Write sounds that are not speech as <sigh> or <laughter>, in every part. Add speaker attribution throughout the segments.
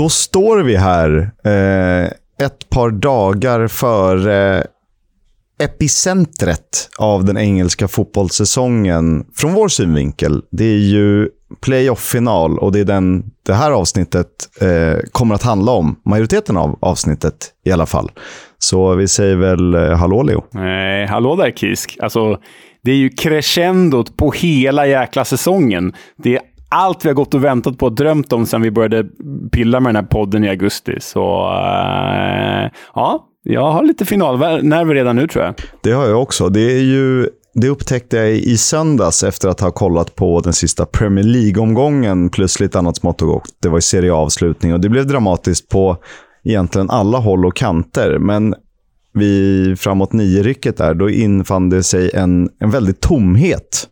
Speaker 1: Då står vi här eh, ett par dagar före epicentret av den engelska fotbollssäsongen från vår synvinkel. Det är ju playoff-final och det är den det här avsnittet eh, kommer att handla om. Majoriteten av avsnittet i alla fall. Så vi säger väl eh, hallå Leo?
Speaker 2: Nej, hallå där Kisk. Alltså, det är ju crescendot på hela jäkla säsongen. Det är allt vi har gått och väntat på och drömt om sedan vi började pilla med den här podden i augusti. Så uh, ja, jag har lite finalnerver redan nu tror jag.
Speaker 1: Det har jag också. Det är ju det upptäckte jag i söndags efter att ha kollat på den sista Premier League-omgången plus lite annat smått och gott. Det var ju serieavslutning och det blev dramatiskt på egentligen alla håll och kanter. Men vi framåt nio-rycket där, då infann det sig en, en väldig tomhet.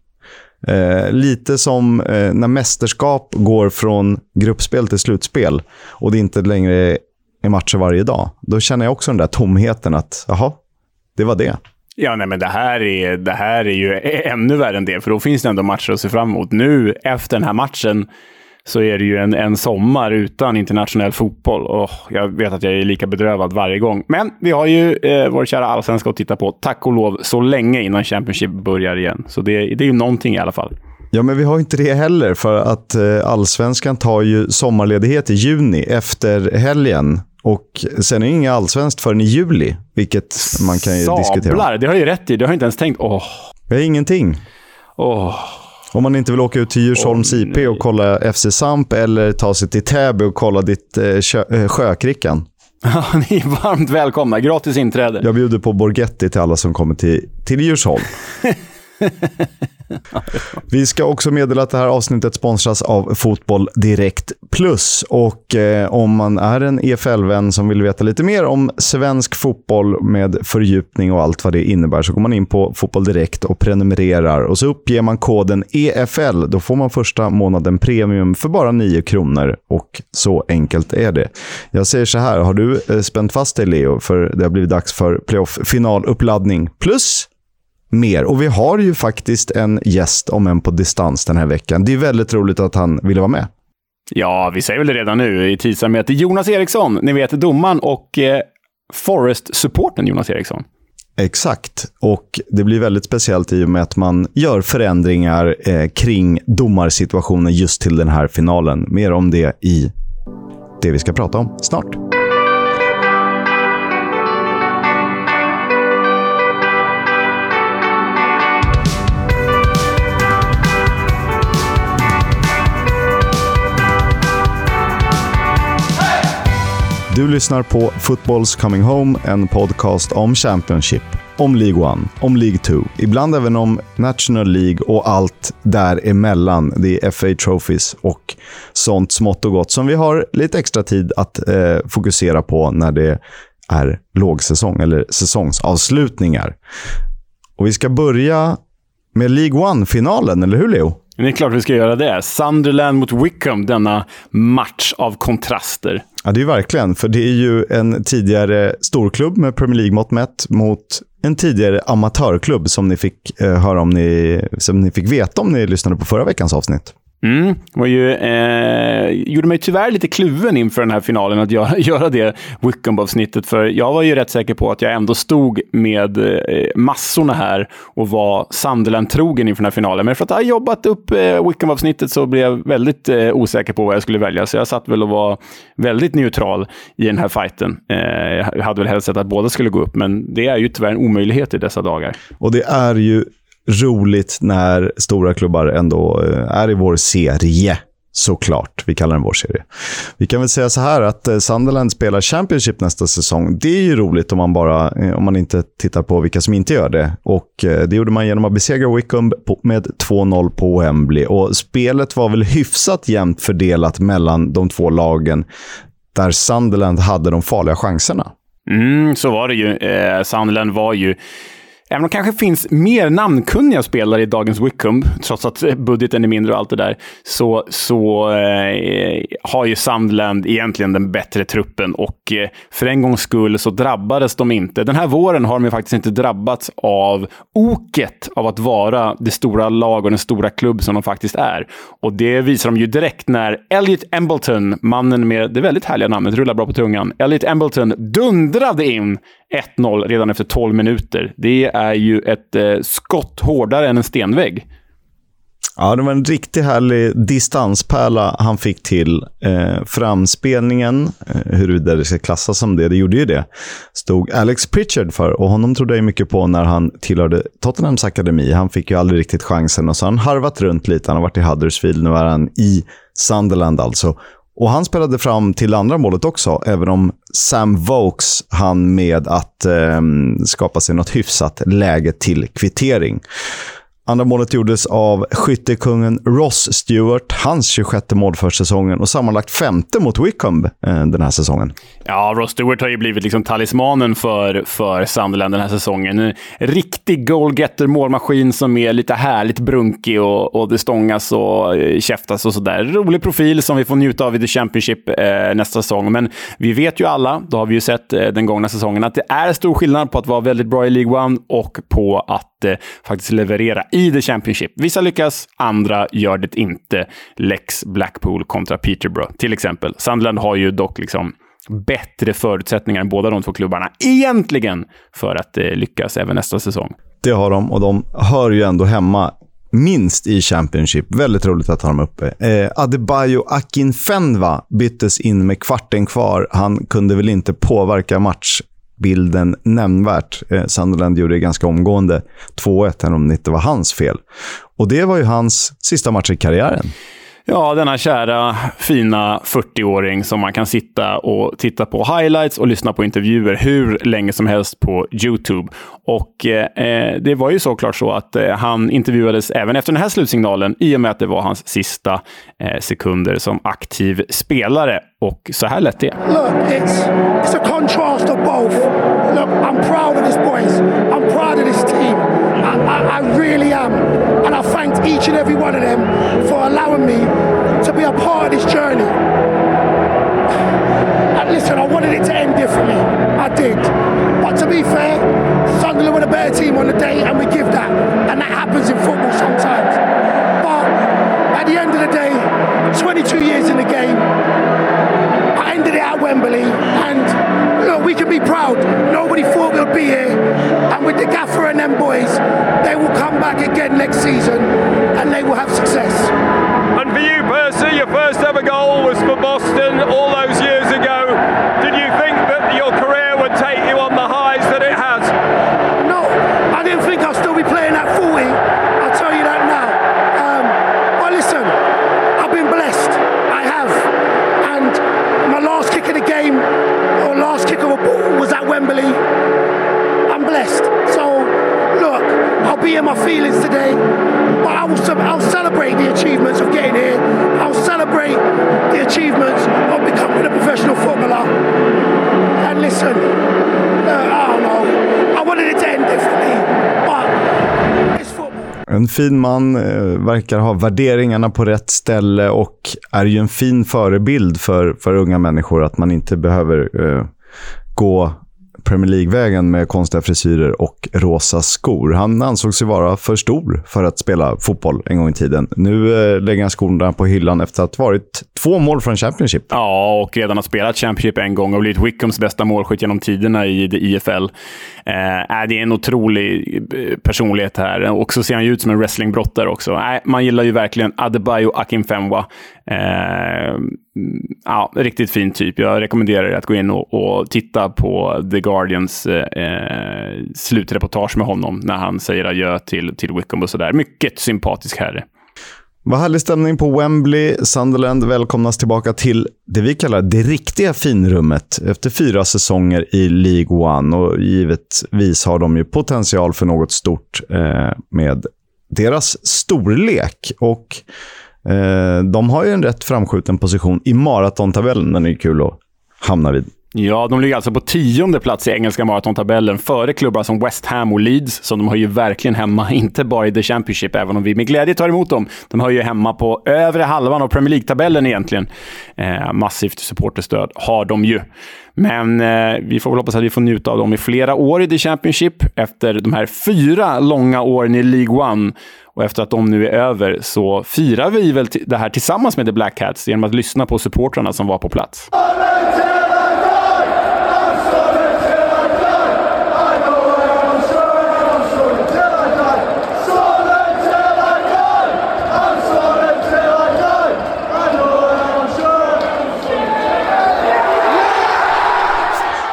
Speaker 1: Eh, lite som eh, när mästerskap går från gruppspel till slutspel och det inte längre är matcher varje dag. Då känner jag också den där tomheten att, jaha, det var det.
Speaker 2: Ja, nej, men det här, är, det här är ju ännu värre än det, för då finns det ändå matcher att se fram emot. Nu, efter den här matchen, så är det ju en, en sommar utan internationell fotboll. Och jag vet att jag är lika bedrövad varje gång. Men vi har ju eh, vår kära allsvenska att titta på, tack och lov, så länge innan Championship börjar igen. Så det, det är ju någonting i alla fall.
Speaker 1: Ja, men vi har inte det heller, för att eh, allsvenskan tar ju sommarledighet i juni efter helgen. Och sen är det inga allsvenskt förrän i juli, vilket man kan ju
Speaker 2: Sablar,
Speaker 1: diskutera.
Speaker 2: Sablar, det har jag ju rätt i. Det har jag inte ens tänkt. Åh.
Speaker 1: Vi har ingenting.
Speaker 2: Åh.
Speaker 1: Om man inte vill åka ut till Djursholms oh, IP och kolla FC Samp eller ta sig till Täby och kolla ditt eh, sjö, eh, Sjökrickan. <laughs>
Speaker 2: Ja, ni är varmt välkomna. Gratis inträde.
Speaker 1: Jag bjuder på Borghetti till alla som kommer till, till Djursholm. <laughs> <laughs> Vi ska också meddela att det här avsnittet sponsras av Fotboll Direkt Plus. Och eh, om man är en EFL-vän som vill veta lite mer om svensk fotboll med fördjupning och allt vad det innebär så går man in på Fotboll Direkt och prenumererar. Och så uppger man koden EFL. Då får man första månaden premium för bara 9 kronor. Och så enkelt är det. Jag säger så här, har du eh, spänt fast dig Leo? För det har blivit dags för playoff-finaluppladdning. Plus mer. Och vi har ju faktiskt en gäst, om än på distans, den här veckan. Det är väldigt roligt att han ville vara med.
Speaker 2: Ja, vi säger väl det redan nu i teasern med Jonas Eriksson, ni vet domaren och eh, Forest-supporten Jonas Eriksson.
Speaker 1: Exakt, och det blir väldigt speciellt i och med att man gör förändringar eh, kring domarsituationen just till den här finalen. Mer om det i det vi ska prata om snart. Du lyssnar på Football's Coming Home, en podcast om Championship, om League 1, om League 2, ibland även om National League och allt däremellan. Det är FA Trophies och sånt smått och gott som vi har lite extra tid att eh, fokusera på när det är lågsäsong eller säsongsavslutningar. Och vi ska börja med League 1-finalen, eller hur Leo?
Speaker 2: Det är klart vi ska göra det. Sunderland mot Wickham, denna match av kontraster.
Speaker 1: Ja, det är ju verkligen. För det är ju en tidigare storklubb med Premier League-mått mätt mot en tidigare amatörklubb som ni fick eh, höra om ni, som ni fick veta om ni lyssnade på förra veckans avsnitt.
Speaker 2: Mm, var ju, eh, gjorde mig tyvärr lite kluven inför den här finalen att göra, <laughs> göra det Wickham-avsnittet. För jag var ju rätt säker på att jag ändå stod med eh, massorna här och var Sunderland-trogen inför den här finalen. Men för att jag jobbat upp eh, Wickham-avsnittet så blev jag väldigt eh, osäker på vad jag skulle välja. Så jag satt väl och var väldigt neutral i den här fighten. Eh, jag hade väl helst sett att båda skulle gå upp, men det är ju tyvärr en omöjlighet i dessa dagar.
Speaker 1: Och det är ju roligt när stora klubbar ändå eh, är i vår serie. Såklart, vi kallar den vår serie. Vi kan väl säga så här att eh, Sunderland spelar Championship nästa säsong. Det är ju roligt om man, bara, eh, om man inte tittar på vilka som inte gör det. Och Det gjorde man genom att besegra Wickham med 2-0 på Wembley. Och spelet var väl hyfsat jämnt fördelat mellan de två lagen där Sunderland hade de farliga chanserna.
Speaker 2: Mm, så var det ju. Eh, Sunderland var ju Även om det kanske finns mer namnkunniga spelare i dagens Wickham, trots att eh, budgeten är mindre och allt det där, så, så eh, har ju Sandland egentligen den bättre truppen och eh, för en gångs skull så drabbades de inte. Den här våren har de ju faktiskt inte drabbats av oket av att vara det stora lag och den stora klubb som de faktiskt är. Och det visar de ju direkt när Elliot Embleton, mannen med det väldigt härliga namnet, rullar bra på tungan, Elliot Embleton dundrade in 1-0 redan efter 12 minuter. Det är ju ett eh, skott hårdare än en stenvägg.
Speaker 1: Ja, det var en riktigt härlig distanspärla han fick till. Eh, framspelningen, eh, huruvida det ska klassas som det, det gjorde ju det, stod Alex Pritchard för. Och honom trodde jag mycket på när han tillhörde Tottenhams akademi. Han fick ju aldrig riktigt chansen och så har han harvat runt lite. Han har varit i Huddersfield, nu är han i Sunderland alltså. Och han spelade fram till andra målet också, även om Sam Vokes han med att eh, skapa sig något hyfsat läge till kvittering. Andra målet gjordes av skyttekungen Ross Stewart, hans 26 mål för säsongen och sammanlagt femte mot Wickham eh, den här säsongen.
Speaker 2: Ja, Ross Stewart har ju blivit liksom talismanen för, för Sunderland den här säsongen. En riktig goalgetter, målmaskin som är lite härligt brunkig och, och det stångas och eh, käftas och sådär. Rolig profil som vi får njuta av i The Championship eh, nästa säsong. Men vi vet ju alla, då har vi ju sett eh, den gångna säsongen, att det är stor skillnad på att vara väldigt bra i League One och på att eh, faktiskt leverera i The Championship. Vissa lyckas, andra gör det inte. Lex Blackpool kontra Peterborough till exempel. Sunderland har ju dock liksom bättre förutsättningar än båda de två klubbarna egentligen för att eh, lyckas även nästa säsong.
Speaker 1: Det har de och de hör ju ändå hemma minst i Championship. Väldigt roligt att ha dem uppe. Eh, Adebayo Akinfenwa byttes in med kvarten kvar. Han kunde väl inte påverka match bilden nämnvärt. Eh, Sunderland gjorde det ganska omgående 2-1, även om det inte var hans fel. Och det var ju hans sista match i karriären.
Speaker 2: Ja, denna kära, fina 40-åring som man kan sitta och titta på highlights och lyssna på intervjuer hur länge som helst på YouTube. Och eh, eh, det var ju såklart så att eh, han intervjuades även efter den här slutsignalen i och med att det var hans sista eh, sekunder som aktiv spelare. Och så här lät det.
Speaker 3: Look, it's, it's a contrast of both. Look, I'm proud of this boys. I, really am. And I thank each and every one of them for allowing me to be a part of this journey. And listen, I wanted it to end differently. I did. But to be fair, Sunderland were the better team on the day, and we give that. And that happens in football sometimes. But at the end of the day, 22 years in the game, I ended it at Wembley, and we can be proud. Nobody thought we'd be here, and with the gaffer and them boys, they will come back again next season, and they will have success.
Speaker 4: And for you, Percy, your first ever goal was for Boston all those
Speaker 3: I'll my feelings today. But I will, I'll celebrate the achievements of getting here. I'll celebrate the achievements of becoming a professional footballer. And listen, uh, I don't know. I wanted it to end differently, but it's football.
Speaker 1: En fin man, eh, verkar ha värderingarna på rätt ställe och är ju en fin förebild för, för unga människor att man inte behöver eh, gå Premier League-vägen med konstiga frisyrer och rosa skor. Han ansågs ju vara för stor för att spela fotboll en gång i tiden. Nu eh, lägger han skorna på hyllan efter att ha varit två mål från Championship.
Speaker 2: Ja, och redan har spelat Championship en gång och blivit Wickhams bästa målskytt genom tiderna i IFL. Eh, det är en otrolig eh, personlighet här. Och så ser han ju ut som en wrestlingbrottare också. Eh, man gillar ju verkligen Adebayo Akinfenwa. Eh, mm, ja, riktigt fin typ. Jag rekommenderar er att gå in och, och titta på The Guardians eh, eh, slutreportage med honom när han säger adjö till, till Wickham och sådär. Mycket sympatisk herre.
Speaker 1: Vad härlig stämning på Wembley. Sunderland välkomnas tillbaka till det vi kallar det riktiga finrummet efter fyra säsonger i League One. Och givetvis har de ju potential för något stort eh, med deras storlek. Och Eh, de har ju en rätt framskjuten position i maratontabellen. Den är ju kul att hamna vid.
Speaker 2: Ja, de ligger alltså på tionde plats i engelska maratontabellen före klubbar som West Ham och Leeds, som de har ju verkligen hemma, <laughs> inte bara i The Championship, även om vi med glädje tar emot dem. De har ju hemma på övre halvan av Premier League-tabellen egentligen. Eh, massivt supporterstöd har de ju. Men eh, vi får väl hoppas att vi får njuta av dem i flera år i The Championship efter de här fyra långa åren i League One. Och efter att de nu är över så firar vi väl det här tillsammans med The Black Cats genom att lyssna på supportrarna som var på plats.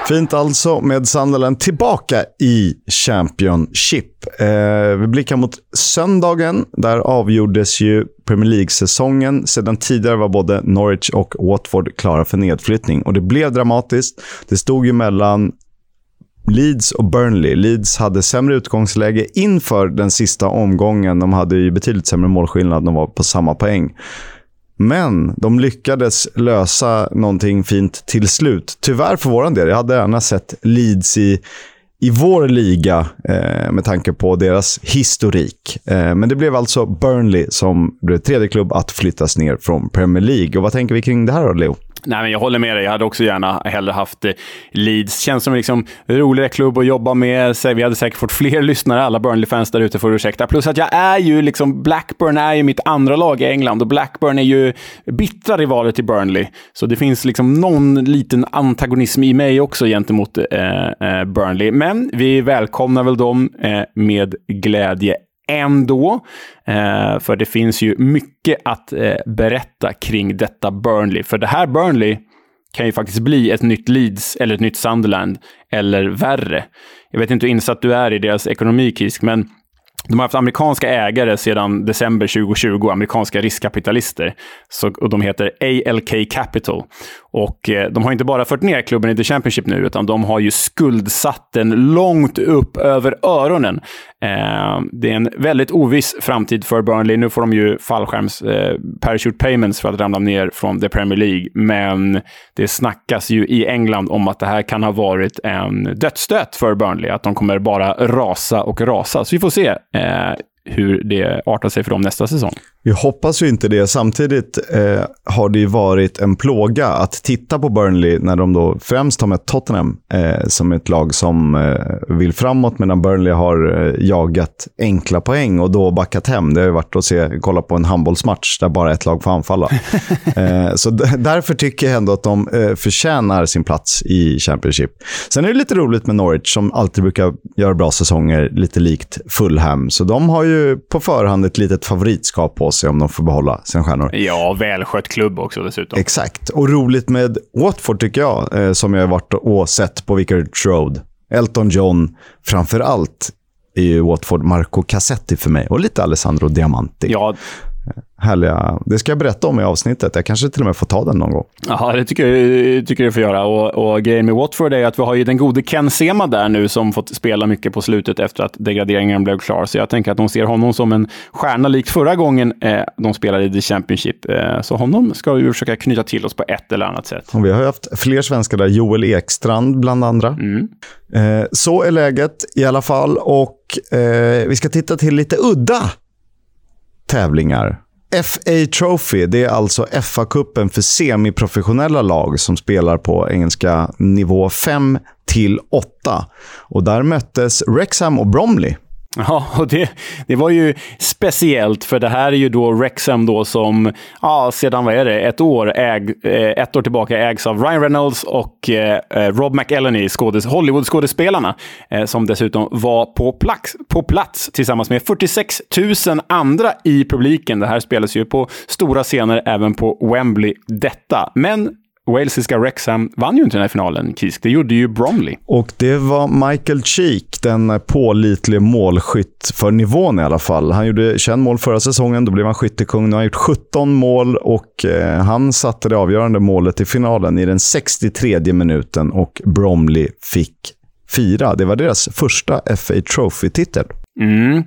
Speaker 1: Fint alltså med Sunderland tillbaka i Championship. Eh, vi blickar mot söndagen. Där avgjordes ju Premier League-säsongen. Sedan tidigare var både Norwich och Watford klara för nedflyttning. Och det blev dramatiskt. Det stod ju mellan Leeds och Burnley. Leeds hade sämre utgångsläge inför den sista omgången. De hade ju betydligt sämre målskillnad. De var på samma poäng. Men de lyckades lösa någonting fint till slut. Tyvärr för vår del. Jag hade gärna sett Leeds i, i vår liga eh, med tanke på deras historik. Eh, men det blev alltså Burnley som blev tredje klubb att flyttas ner från Premier League. Och vad tänker vi kring det här då, Leo?
Speaker 2: Nej, men jag håller med dig. Jag hade också gärna hellre haft eh, Leeds. Känns som en liksom, roligare klubb att jobba med. Vi hade säkert fått fler <laughs> lyssnare. Alla Burnley-fans där ute får ursäkta. Plus att jag är ju liksom, Blackburn är ju mitt andra lag i England och Blackburn är ju bittra rivaler till Burnley. Så det finns liksom någon liten antagonism i mig också gentemot eh, eh, Burnley. Men vi välkomnar väl dem eh, med glädje ändå. Eh, för det finns ju mycket att eh, berätta kring detta Burnley. För det här Burnley kan ju faktiskt bli ett nytt Leeds eller ett nytt Sunderland eller värre. Jag vet inte hur insatt du är i deras ekonomi, Kisk, men de har haft amerikanska ägare sedan december 2020, amerikanska riskkapitalister. Så, och de heter ALK Capital. Och eh, de har inte bara fört ner klubben i The Championship nu, utan de har ju skuldsatt den långt upp över öronen. Eh, det är en väldigt oviss framtid för Burnley. Nu får de ju fallskärms eh, parachute payments för att ramla ner från The Premier League. Men det snackas ju i England om att det här kan ha varit en dödsstöt för Burnley. Att de kommer bara rasa och rasa. Så vi får se eh, hur det artar sig för dem nästa säsong.
Speaker 1: Vi hoppas ju inte det. Samtidigt eh, har det ju varit en plåga att titta på Burnley när de då främst har mött Tottenham eh, som ett lag som eh, vill framåt medan Burnley har eh, jagat enkla poäng och då backat hem. Det har ju varit att se, kolla på en handbollsmatch där bara ett lag får anfalla. <laughs> Eh, så därför tycker jag ändå att de eh, förtjänar sin plats i Championship. Sen är det lite roligt med Norwich som alltid brukar göra bra säsonger, lite likt Fulham. Så de har ju på förhand ett litet favoritskap på sig om de får behålla sina stjärnor.
Speaker 2: Ja, välskött klubb också dessutom.
Speaker 1: Exakt. Och roligt med Watford tycker jag, eh, som jag har varit och sett på Vicarage Road. Elton John, framför allt är ju Watford Marco Cassetti för mig och lite Alessandro Diamanti.
Speaker 2: Ja,
Speaker 1: härliga... Det ska jag berätta om i avsnittet. Jag kanske till och med får ta den någon gång.
Speaker 2: Ja, det tycker jag tycker du får göra. Och, och grejen med Watford är att vi har ju den gode Ken Sema där nu som fått spela mycket på slutet efter att degraderingen blev klar. Så jag tänker att de ser honom som en stjärna likt förra gången eh, de spelade i The Championship. Eh, så honom ska vi försöka knyta till oss på ett eller annat sätt.
Speaker 1: Och vi har ju haft fler svenskar där. Joel Ekstrand bland andra. Mm. Eh, så är läget i alla fall. Och eh, vi ska titta till lite udda tävlingar. FA Trophy, det är alltså FA-cupen för semiprofessionella lag som spelar på engelska nivå 5 till 8. Och där möttes Wrexham och Bromley. <laughs>
Speaker 2: Ja, och det, det var ju speciellt, för det här är ju då Wrexham då som ja, sedan, vad är det, ett år, äg, eh, ett år tillbaka ägs av Ryan Reynolds och eh, eh Rob McElhenney, Hollywood-skådespelarna, eh, som dessutom var på plats, på plats tillsammans med 46 000 andra i publiken. Det här spelas ju på stora scener även på Wembley, detta. Men walesiska Wrexham vann ju inte den här finalen, Kisk. Det gjorde ju Bromley.
Speaker 1: Och det var Michael Cheek, den pålitlige målskytt för nivån i alla fall. Han gjorde 21 mål förra säsongen, då blev han skyttekung. Nu har han gjort 17 mål och eh, han satte det avgörande målet i finalen i den 63 minuten och Bromley fick fira. Det var deras första FA Trophy-titel.
Speaker 2: Mm.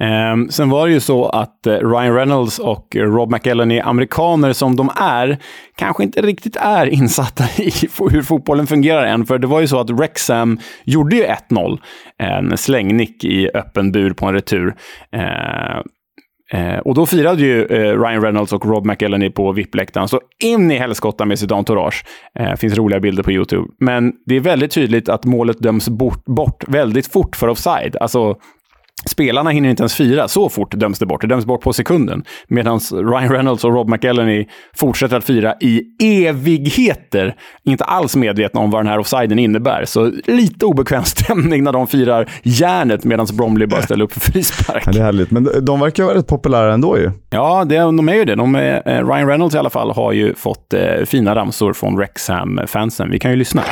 Speaker 2: Ehm, sen var det ju så att eh, Ryan Reynolds och eh, Rob McElhenney, amerikaner som de är, kanske inte riktigt är <laughs> insatta i hur fotbollen fungerar än. För det var ju så att Wrexham gjorde ju 1-0. En slängnick i öppen bur på en retur. Ehm, eh, och då firade ju eh, Ryan Reynolds och Rob McElhenney på VIP-läktaren så in i helskotta med sitt entourage. Eh, finns roliga bilder på YouTube. Men det är väldigt tydligt att målet döms bort, bort väldigt fort för offside. Alltså, Spelarna hinner inte ens fira, så fort döms det bort. Det döms bort på sekunden. Medan Ryan Reynolds och Rob McElhenney fortsätter att fira i evigheter. Inte alls medvetna om vad den här offsiden innebär. Så lite obekväm <laughs> stämning när de firar järnet medan Bromley bara ställer upp för frispark.
Speaker 1: Ja, det är härligt, men de verkar vara rätt populära ändå ju.
Speaker 2: Ja, det, de är ju det. De är, eh, Ryan Reynolds i alla fall har ju fått eh, fina ramsor från Wrexham-fansen. Vi kan ju lyssna.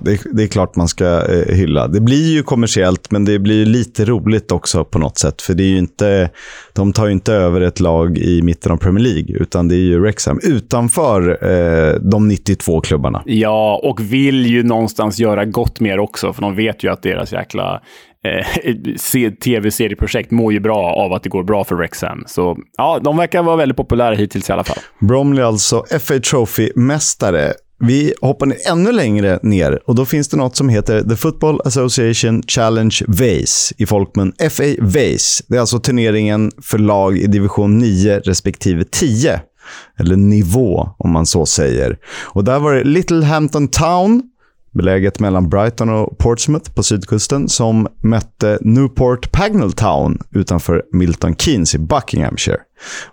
Speaker 1: Ja, det, det, är klart man ska eh, hylla. Det blir ju kommersiellt, men det blir lite roligt också på något sätt. För det är inte, de tar ju inte över ett lag i mitten av Premier League, utan det är ju Wrexham utanför eh, de 92 klubbarna.
Speaker 2: Ja, och vill ju någonstans göra gott mer också, för de vet ju att deras jäkla eh, tv-serieprojekt mår ju bra av att det går bra för Wrexham. Så ja, de verkar vara väldigt populära hittills i alla fall.
Speaker 1: Bromley alltså FA Trophy-mästare. Vi hoppar ner ännu längre ner och då finns det något som heter The Football Association Challenge Vase, i folkmun FA Vase. Det är alltså turneringen för lag i division 9 respektive 10. Eller nivå, om man så säger. Och där var det Littlehampton Town, beläget mellan Brighton och Portsmouth på sydkusten, som mötte Newport Pagnell Town utanför Milton Keynes i Buckinghamshire.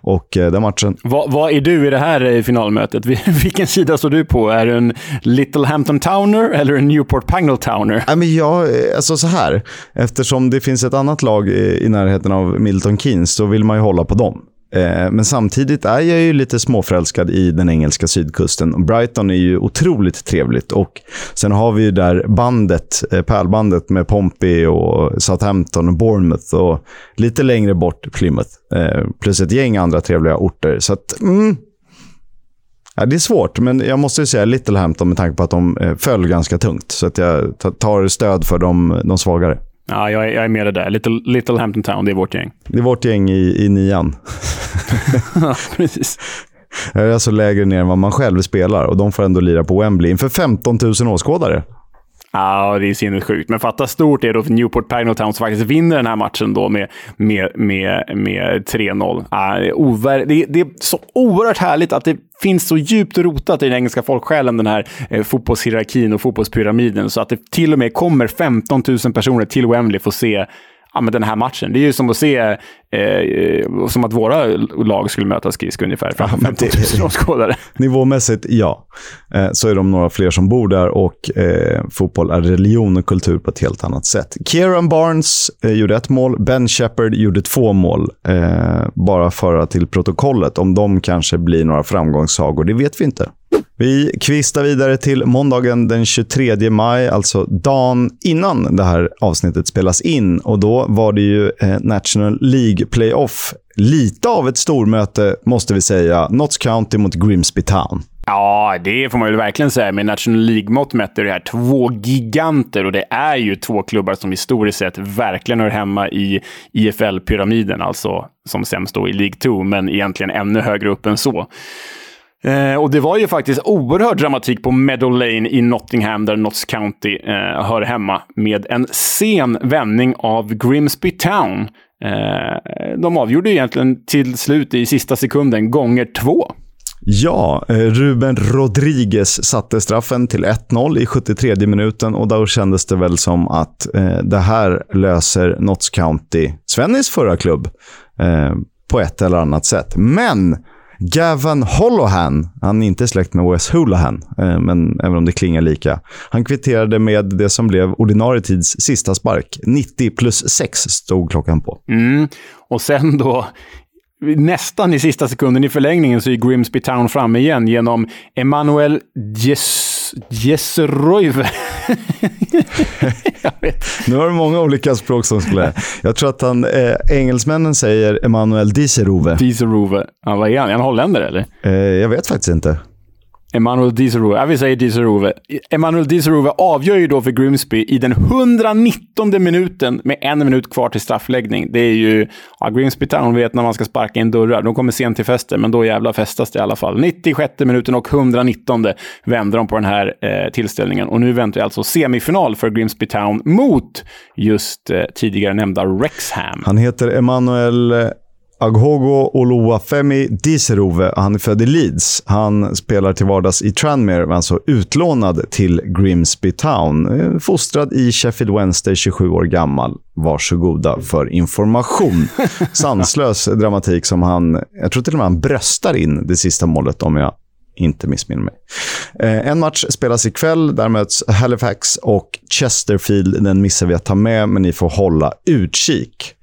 Speaker 1: Och eh, den matchen...
Speaker 2: Vad, vad är du i det här eh, finalmötet? <laughs> Vilken sida står du på? Är du en Littlehampton Towner eller en Newport Pagnell Towner?
Speaker 1: Ja, men jag, eh, alltså så här, eftersom det finns ett annat lag i närheten av Milton Keynes så vill man ju hålla på dem. Eh, men samtidigt är jag ju lite småförälskad i den engelska sydkusten. Brighton är ju otroligt trevligt. Och sen har vi ju där bandet, eh, pärlbandet med Pompey och Southampton och Bournemouth och lite längre bort Plymouth. Eh, plus ett gäng andra trevliga orter. Så att, mm, Ja, det är svårt, men jag måste säga Littlehampton med tanke på att de föll ganska tungt. Så att jag tar stöd för de, de svagare.
Speaker 2: Ja, jag är, jag är med det där. Little, Little Hampton Town, det är vårt gäng.
Speaker 1: Det är vårt gäng i, i nian.
Speaker 2: ja, <laughs> precis.
Speaker 1: Jag är alltså lägre ner än vad man själv spelar och de får ändå lira på Wembley inför 15 000 åskådare.
Speaker 2: Ja, det är sinnessjukt. Men fatta stort är det då för Newport Pagnell Town som faktiskt vinner den här matchen då med, med, med, med 3-0. Ah, det, det, är så oerhört härligt att det finns så djupt rotat i den engelska folksjälen, den här eh, fotbollshierarkin och fotbollspyramiden, så att det till och med kommer 15 000 personer till Wembley för att se ja, men den här matchen. Det är ju som att se, eh, som att våra lag skulle möta skridskor ungefär framför 15 000 åskådare.
Speaker 1: Nivåmässigt, ja. Eh, så är de några fler som bor där och eh, fotboll är religion och kultur på ett helt annat sätt. Kieran Barnes eh, gjorde ett mål, Ben Shepard gjorde två mål. Eh, bara föra till protokollet. Om de kanske blir några framgångssagor, det vet vi inte. Vi kvistar vidare till måndagen den 23 maj, alltså dagen innan det här avsnittet spelas in. Och Då var det ju eh, National League Playoff. Lite av ett stormöte, måste vi säga. Notts County mot Grimsby Town.
Speaker 2: Ja, det får man väl verkligen säga. Med National League-mått mätt är det här två giganter och det är ju två klubbar som historiskt sett verkligen hör hemma i IFL-pyramiden, alltså som sämst då i League 2, men egentligen ännu högre upp än så. Eh, och det var ju faktiskt oerhörd dramatik på Meadow Lane i Nottingham, där Notts County eh, hör hemma, med en sen vändning av Grimsby Town. Eh, de avgjorde egentligen till slut i sista sekunden, gånger två.
Speaker 1: Ja, eh, Ruben Rodriguez satte straffen till 1-0 i 73 minuten och då kändes det väl som att eh, det här löser Notts County, Svennis förra klubb, eh, på ett eller annat sätt. Men Gavin Holohan, han är inte släkt med Wes Holohan, eh, men även om det klingar lika. Han kvitterade med det som blev ordinarie tids sista spark. 90 plus 6 stod klockan på.
Speaker 2: Mm. Och sen då, nästan i sista sekunden i förlängningen, så är Grimsby Town framme igen genom Emanuel Jesus Jeseroive. <laughs>
Speaker 1: nu har du många olika språk som skulle... Jag tror att han, eh, engelsmännen säger Emanuel Diserove.
Speaker 2: Diserove. Ja, vad är han? Är han holländare eller?
Speaker 1: Eh, jag vet faktiskt inte.
Speaker 2: Emanuel Diserove. Ja, vi säger Diserove. Emanuel Diserove avgör ju då för Grimsby i den 119 minuten med en minut kvar till straffläggning. Det är ju... Ja, Grimsby Town vet när man ska sparka in dörrar. De kommer sent till festen, men då jävla festas det i alla fall. 96 minuten och 119 vände de på den här eh, tillställningen. Och nu väntar alltså semifinal för Grimsby Town mot just eh, tidigare nämnda Rexham.
Speaker 1: Han heter Emanuel eh, Aghogo Oluwafemi Diserove. Han är född i Leeds. Han spelar till vardags i Tranmere, men alltså utlånad till Grimsby Town. Eh, fostrad i Sheffield Wednesday, 27 år gammal. Varsågoda för information. <laughs> Sanslös dramatik som han, jag tror till och med han bröstar in det sista målet om jag inte missminner mig. Eh, en match spelas ikväll. Där möts Halifax och Chesterfield. Den missar vi att ta med, men ni får hålla utkik.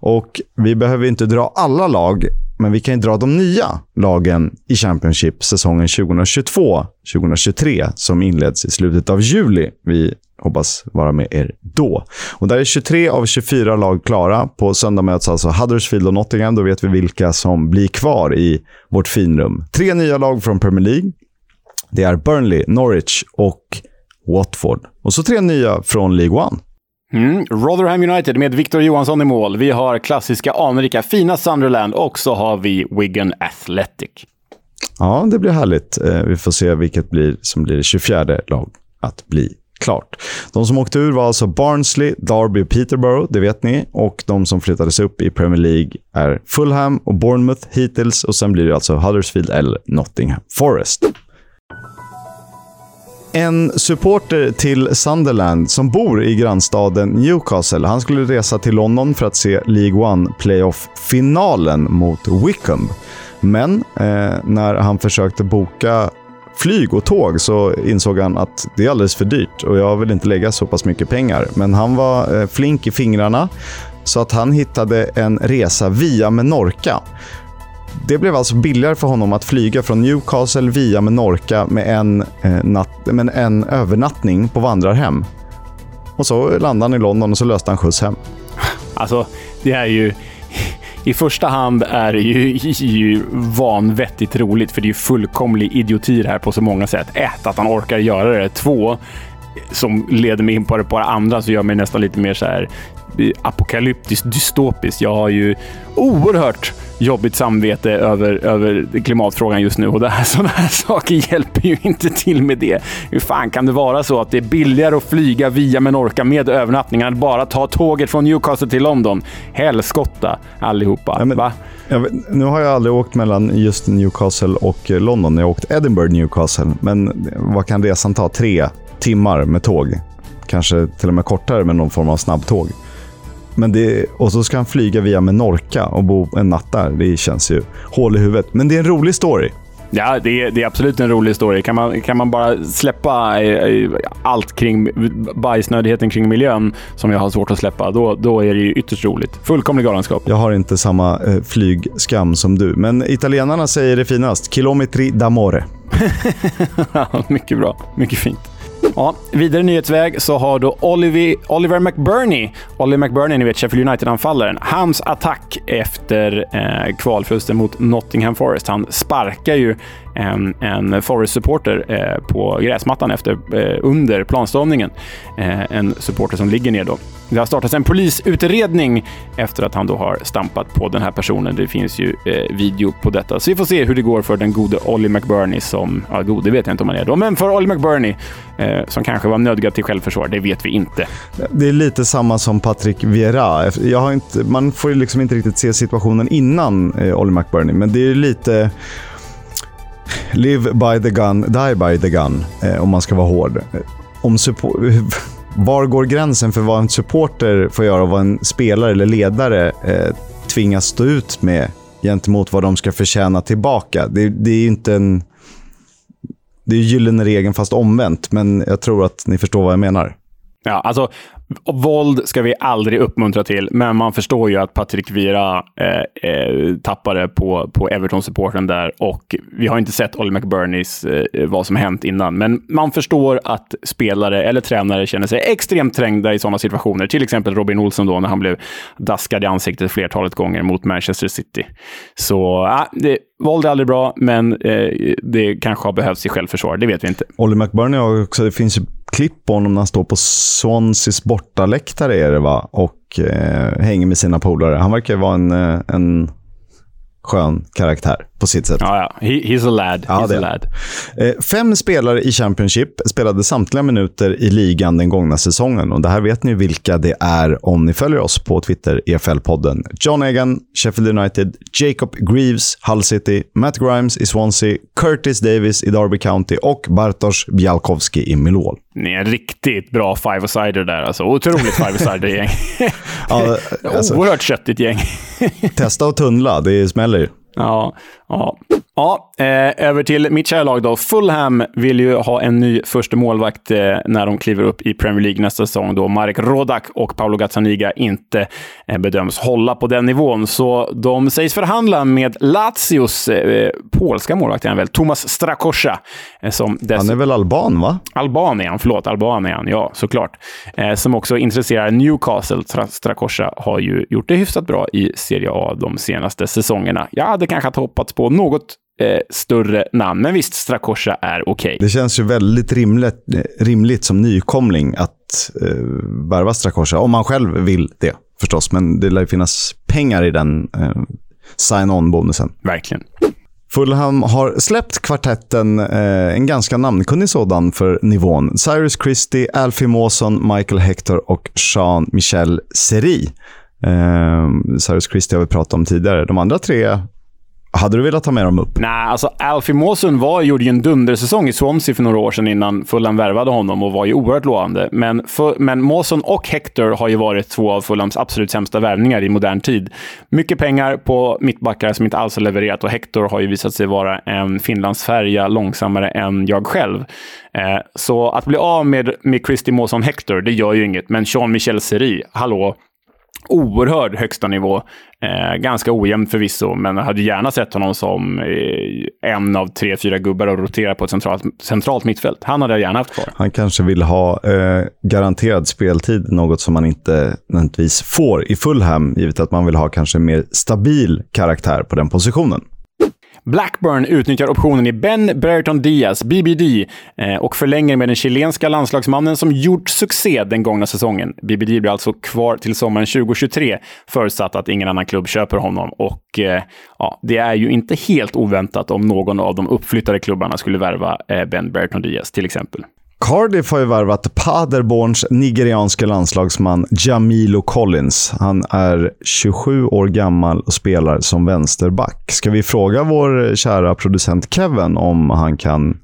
Speaker 1: Och vi behöver inte dra alla lag, men vi kan ju dra de nya lagen i Championship säsongen 2022-2023 som inleds i slutet av juli. Vi hoppas vara med er då. Och där är 23 av 24 lag klara. På söndag möts alltså Huddersfield och Nottingham. Då vet vi vilka som blir kvar i vårt finrum. Tre nya lag från Premier League. Det är Burnley, Norwich och Watford. Och så tre nya från League One.
Speaker 2: Mm. Rotherham United med Victor Johansson i mål. Vi har klassiska anrika fina Sunderland och så har vi Wigan Athletic.
Speaker 1: Ja, det blir härligt. Eh, vi får se vilket blir, som blir det 24 lag att bli klart. De som åkte ur var alltså Barnsley, Derby och Peterborough, det vet ni. Och de som flyttades upp i Premier League är Fulham och Bournemouth hittills. Och sen blir det alltså Huddersfield eller Nottingham Forest. En supporter till Sunderland som bor i grannstaden Newcastle, han skulle resa till London för att se League One Playoff-finalen mot Wickham. Men eh, när han försökte boka flyg och tåg så insåg han att det är alldeles för dyrt och jag vill inte lägga så pass mycket pengar. Men han var eh, flink i fingrarna så att han hittade en resa via Menorca. Det blev alltså billigare för honom att flyga från Newcastle via Menorca med en, eh, natt, med en övernattning på vandrarhem. Och så landade han i London och så löste han skjuts hem.
Speaker 2: Alltså, det är ju i första hand är det ju, ju vanvettigt roligt, för det är ju fullkomlig idioti det här på så många sätt. Ett, att han orkar göra det. Två, som leder mig in på det på det andra, så gör mig nästan lite mer så här eh, apokalyptiskt dystopiskt. Jag har ju oerhört jobbigt samvete över, över klimatfrågan just nu och det här, <laughs> sådana här saker hjälper ju inte till med det. Hur fan kan det vara så att det är billigare att flyga via Menorca med övernattning än att bara ta tåget från Newcastle till London? Helskotta allihopa. Ja, men, Va?
Speaker 1: Vet, nu har jag aldrig åkt mellan just Newcastle och London. Jag har åkt Edinburgh Newcastle, men vad kan resan ta? Tre timmar med tåg. Kanske till och med kortare med någon form av snabbtåg. Men det, och så ska han flyga via Menorca och bo en natt där. Det känns ju hål i huvudet. Men det är en rolig story.
Speaker 2: Ja, det är, det är absolut en rolig story. Kan man, kan man bara släppa eh, allt kring bajsnödigheten kring miljön, som jag har svårt att släppa, då, då är det ju ytterst roligt. Fullkomlig galenskap.
Speaker 1: Jag har inte samma eh, flygskam som du, men italienarna säger det finast. Kilometri d'amore. <laughs>
Speaker 2: mycket bra. Mycket fint. Ja, vidare nyhetsväg så har då Oliver, Oliver McBurney, Oliver McBurney, ni vet Sheffield United-anfallaren, hans attack efter eh, kvalförlusten mot Nottingham Forest. Han sparkar ju en, en Forest-supporter eh, på gräsmattan efter, eh, under planstavningen. Eh, en supporter som ligger ner då. Det har startats en polisutredning efter att han då har stampat på den här personen. Det finns ju eh, video på detta, så vi får se hur det går för den gode Olly McBurney som, ja, god, det vet jag inte om han är då, men för Olly McBurney eh, som kanske var nödgad till självförsvar, det vet vi inte.
Speaker 1: Det är lite samma som Patrick Vieira. Jag har inte, man får ju liksom inte riktigt se situationen innan eh, Olly McBurney, men det är lite live by the gun, die by the gun, eh, om man ska vara hård. Eh, om <laughs> var går gränsen för vad en supporter får göra och vad en spelare eller ledare eh, tvingas stå ut med gentemot vad de ska förtjäna tillbaka? Det, det är ju inte en... Det är gyllene regeln fast omvänt, men jag tror att ni förstår vad jag menar.
Speaker 2: Ja, alltså våld ska vi aldrig uppmuntra till, men man förstår ju att Patrik Vira eh, eh, tappade på, på Everton-supporten där och vi har inte sett Ollie McBurneys eh, vad som hänt innan, men man förstår att spelare eller tränare känner sig extremt trängda i sådana situationer. Till exempel Robin Olsson då när han blev daskad i ansiktet flertalet gånger mot Manchester City. Så eh, det, våld är aldrig bra, men eh, det kanske har behövts i självförsvar. Det vet vi inte.
Speaker 1: Ollie McBurney har också, det finns ju klipp på honom när han står på Swanseas bortaläktare är det va? Och eh, hänger med sina polare. Han verkar vara en, eh, en skön karaktär på sitt sätt.
Speaker 2: Ja, ja. He, he's a lad.
Speaker 1: Ja,
Speaker 2: he's a lad.
Speaker 1: Eh, fem spelare i Championship spelade samtliga minuter i ligan den gångna säsongen. Och Det här vet ni vilka det är om ni följer oss på Twitter, EFL-podden. John Egan, Sheffield United, Jacob Greaves, Hull City, Matt Grimes i Swansea, Curtis Davis i Derby County och Bartosz Bialkowski i Millwall.
Speaker 2: Ni är en riktigt bra five-a-sider där. Alltså. Otroligt five-a-sider-gäng. <laughs>
Speaker 1: Ja, alltså,
Speaker 2: Oerhört köttigt gäng.
Speaker 1: testa och tunnla, det smäller ju.
Speaker 2: Ja, ja. ja eh, över till mitt kära lag då. Fulham vill ju ha en ny första målvakt eh, när de kliver upp i Premier League nästa säsong då Marek Rodak och Paolo Gazzaniga inte eh, bedöms hålla på den nivån. Så de sägs förhandla med Lazios eh, polska målvakt, är han väl, Tomas Strakosza. Eh, som
Speaker 1: Han är väl alban, va?
Speaker 2: Albanien, förlåt, Albanien, ja såklart. Eh, som också intresserar Newcastle. Tra- Strakosza har ju gjort det hyfsat bra i Serie A de senaste säsongerna. Jag hade kanske hoppats på något eh, större namn, men visst, Strakosza är okej.
Speaker 1: Det känns ju väldigt rimligt, rimligt som nykomling att eh, värva Strakosha. Om man själv vill det förstås. Men det lär ju finnas pengar i den eh, sign-on-bonusen.
Speaker 2: Verkligen.
Speaker 1: Fulham har släppt kvartetten, eh, en ganska namnkunnig sådan för nivån. Cyrus Christie, Alfie Mawson, Michael Hector och Jean-Michel Seri. Eh, Cyrus Christie har vi pratat om tidigare. De andra tre, hade du velat ta med dem upp?
Speaker 2: Nej, alltså Alfie Mawson var, gjorde ju en dundersäsong i Swansea för några år sedan innan Fulham värvade honom och var ju oerhört lovande. Men, för, men Mawson och Hector har ju varit två av Fulhams absolut sämsta värvningar i modern tid. Mycket pengar på mittbackar som inte alls har levererat och Hector har ju visat sig vara en Finlandsfärja långsammare än jag själv. Eh, så att bli av med, med Christy Mawson Hector, det gör ju inget. Men Jean-Michel Seri, hallå? Oerhörd högsta nivå. Eh, ganska ojämn förvisso, men jag hade gärna sett honom som eh, en av tre, fyra gubbar och rotera på ett centralt, centralt mittfält. Han hade jag gärna haft kvar.
Speaker 1: Han kanske vill ha eh, garanterad speltid, något som man inte nödvändigtvis får i Fulham, givet att man vill ha kanske en mer stabil karaktär på den positionen.
Speaker 2: Blackburn utnyttjar optionen i Ben Brereton Diaz, BBD, eh, och förlänger med den chilenska landslagsmannen som gjort succé den gångna säsongen. BBD blir alltså kvar till sommaren 2023, förutsatt att ingen annan klubb köper honom. Och eh, ja, Det är ju inte helt oväntat om någon av de uppflyttade klubbarna skulle värva eh, Ben Brereton Diaz, till exempel.
Speaker 1: Cardiff har ju värvat Paderborns nigerianske landslagsman Jamilo Collins. Han är 27 år gammal och spelar som vänsterback. Ska vi fråga vår kära producent Kevin om, han kan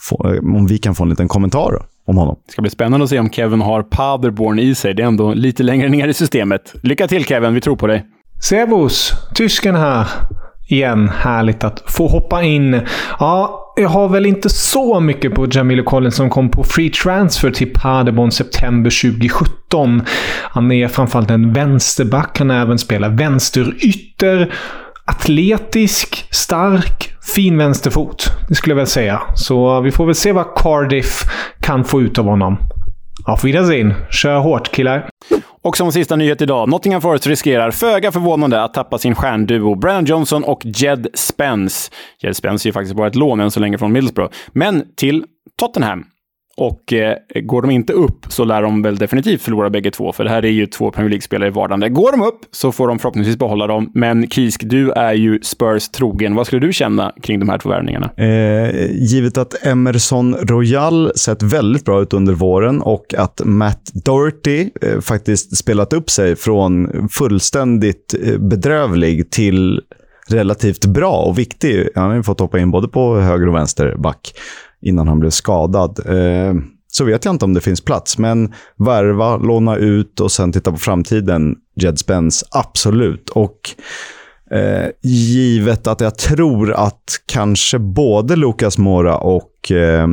Speaker 1: få, om vi kan få en liten kommentar om honom?
Speaker 2: Det ska bli spännande att se om Kevin har Paderborn i sig. Det är ändå lite längre ner i systemet. Lycka till Kevin, vi tror på dig.
Speaker 5: Servus! Tysken här. Igen, härligt att få hoppa in. Ja, jag har väl inte så mycket på Jamilo Collins som kom på free transfer till Paderborn september 2017. Han är framförallt en vänsterback. Han även spelar vänsterytter. Atletisk, stark, fin vänsterfot. Det skulle jag väl säga. Så vi får väl se vad Cardiff kan få ut av honom. Auf Wiedersehen. Kör hårt killar.
Speaker 2: Och som sista nyhet idag, Nottingham Forest riskerar föga förvånande att tappa sin stjärnduo Brandon Johnson och Jed Spence. Jed Spence är ju faktiskt bara ett lån än så länge från Middlesbrough. Men till Tottenham. Och eh, går de inte upp så lär de väl definitivt förlora bägge två, för det här är ju två Premier League-spelare i vardande. Går de upp så får de förhoppningsvis behålla dem, men Kisk, du är ju Spurs trogen. Vad skulle du känna kring de här två värvningarna?
Speaker 1: Eh, givet att Emerson Royal sett väldigt bra ut under våren och att Matt Doherty eh, faktiskt spelat upp sig från fullständigt eh, bedrövlig till relativt bra och viktig. Han har ju fått hoppa in både på höger och vänster back innan han blev skadad. Eh, så vet jag inte om det finns plats, men värva, låna ut och sen titta på framtiden. Jed Spence, absolut. Och eh, givet att jag tror att kanske både Lucas Mora och eh,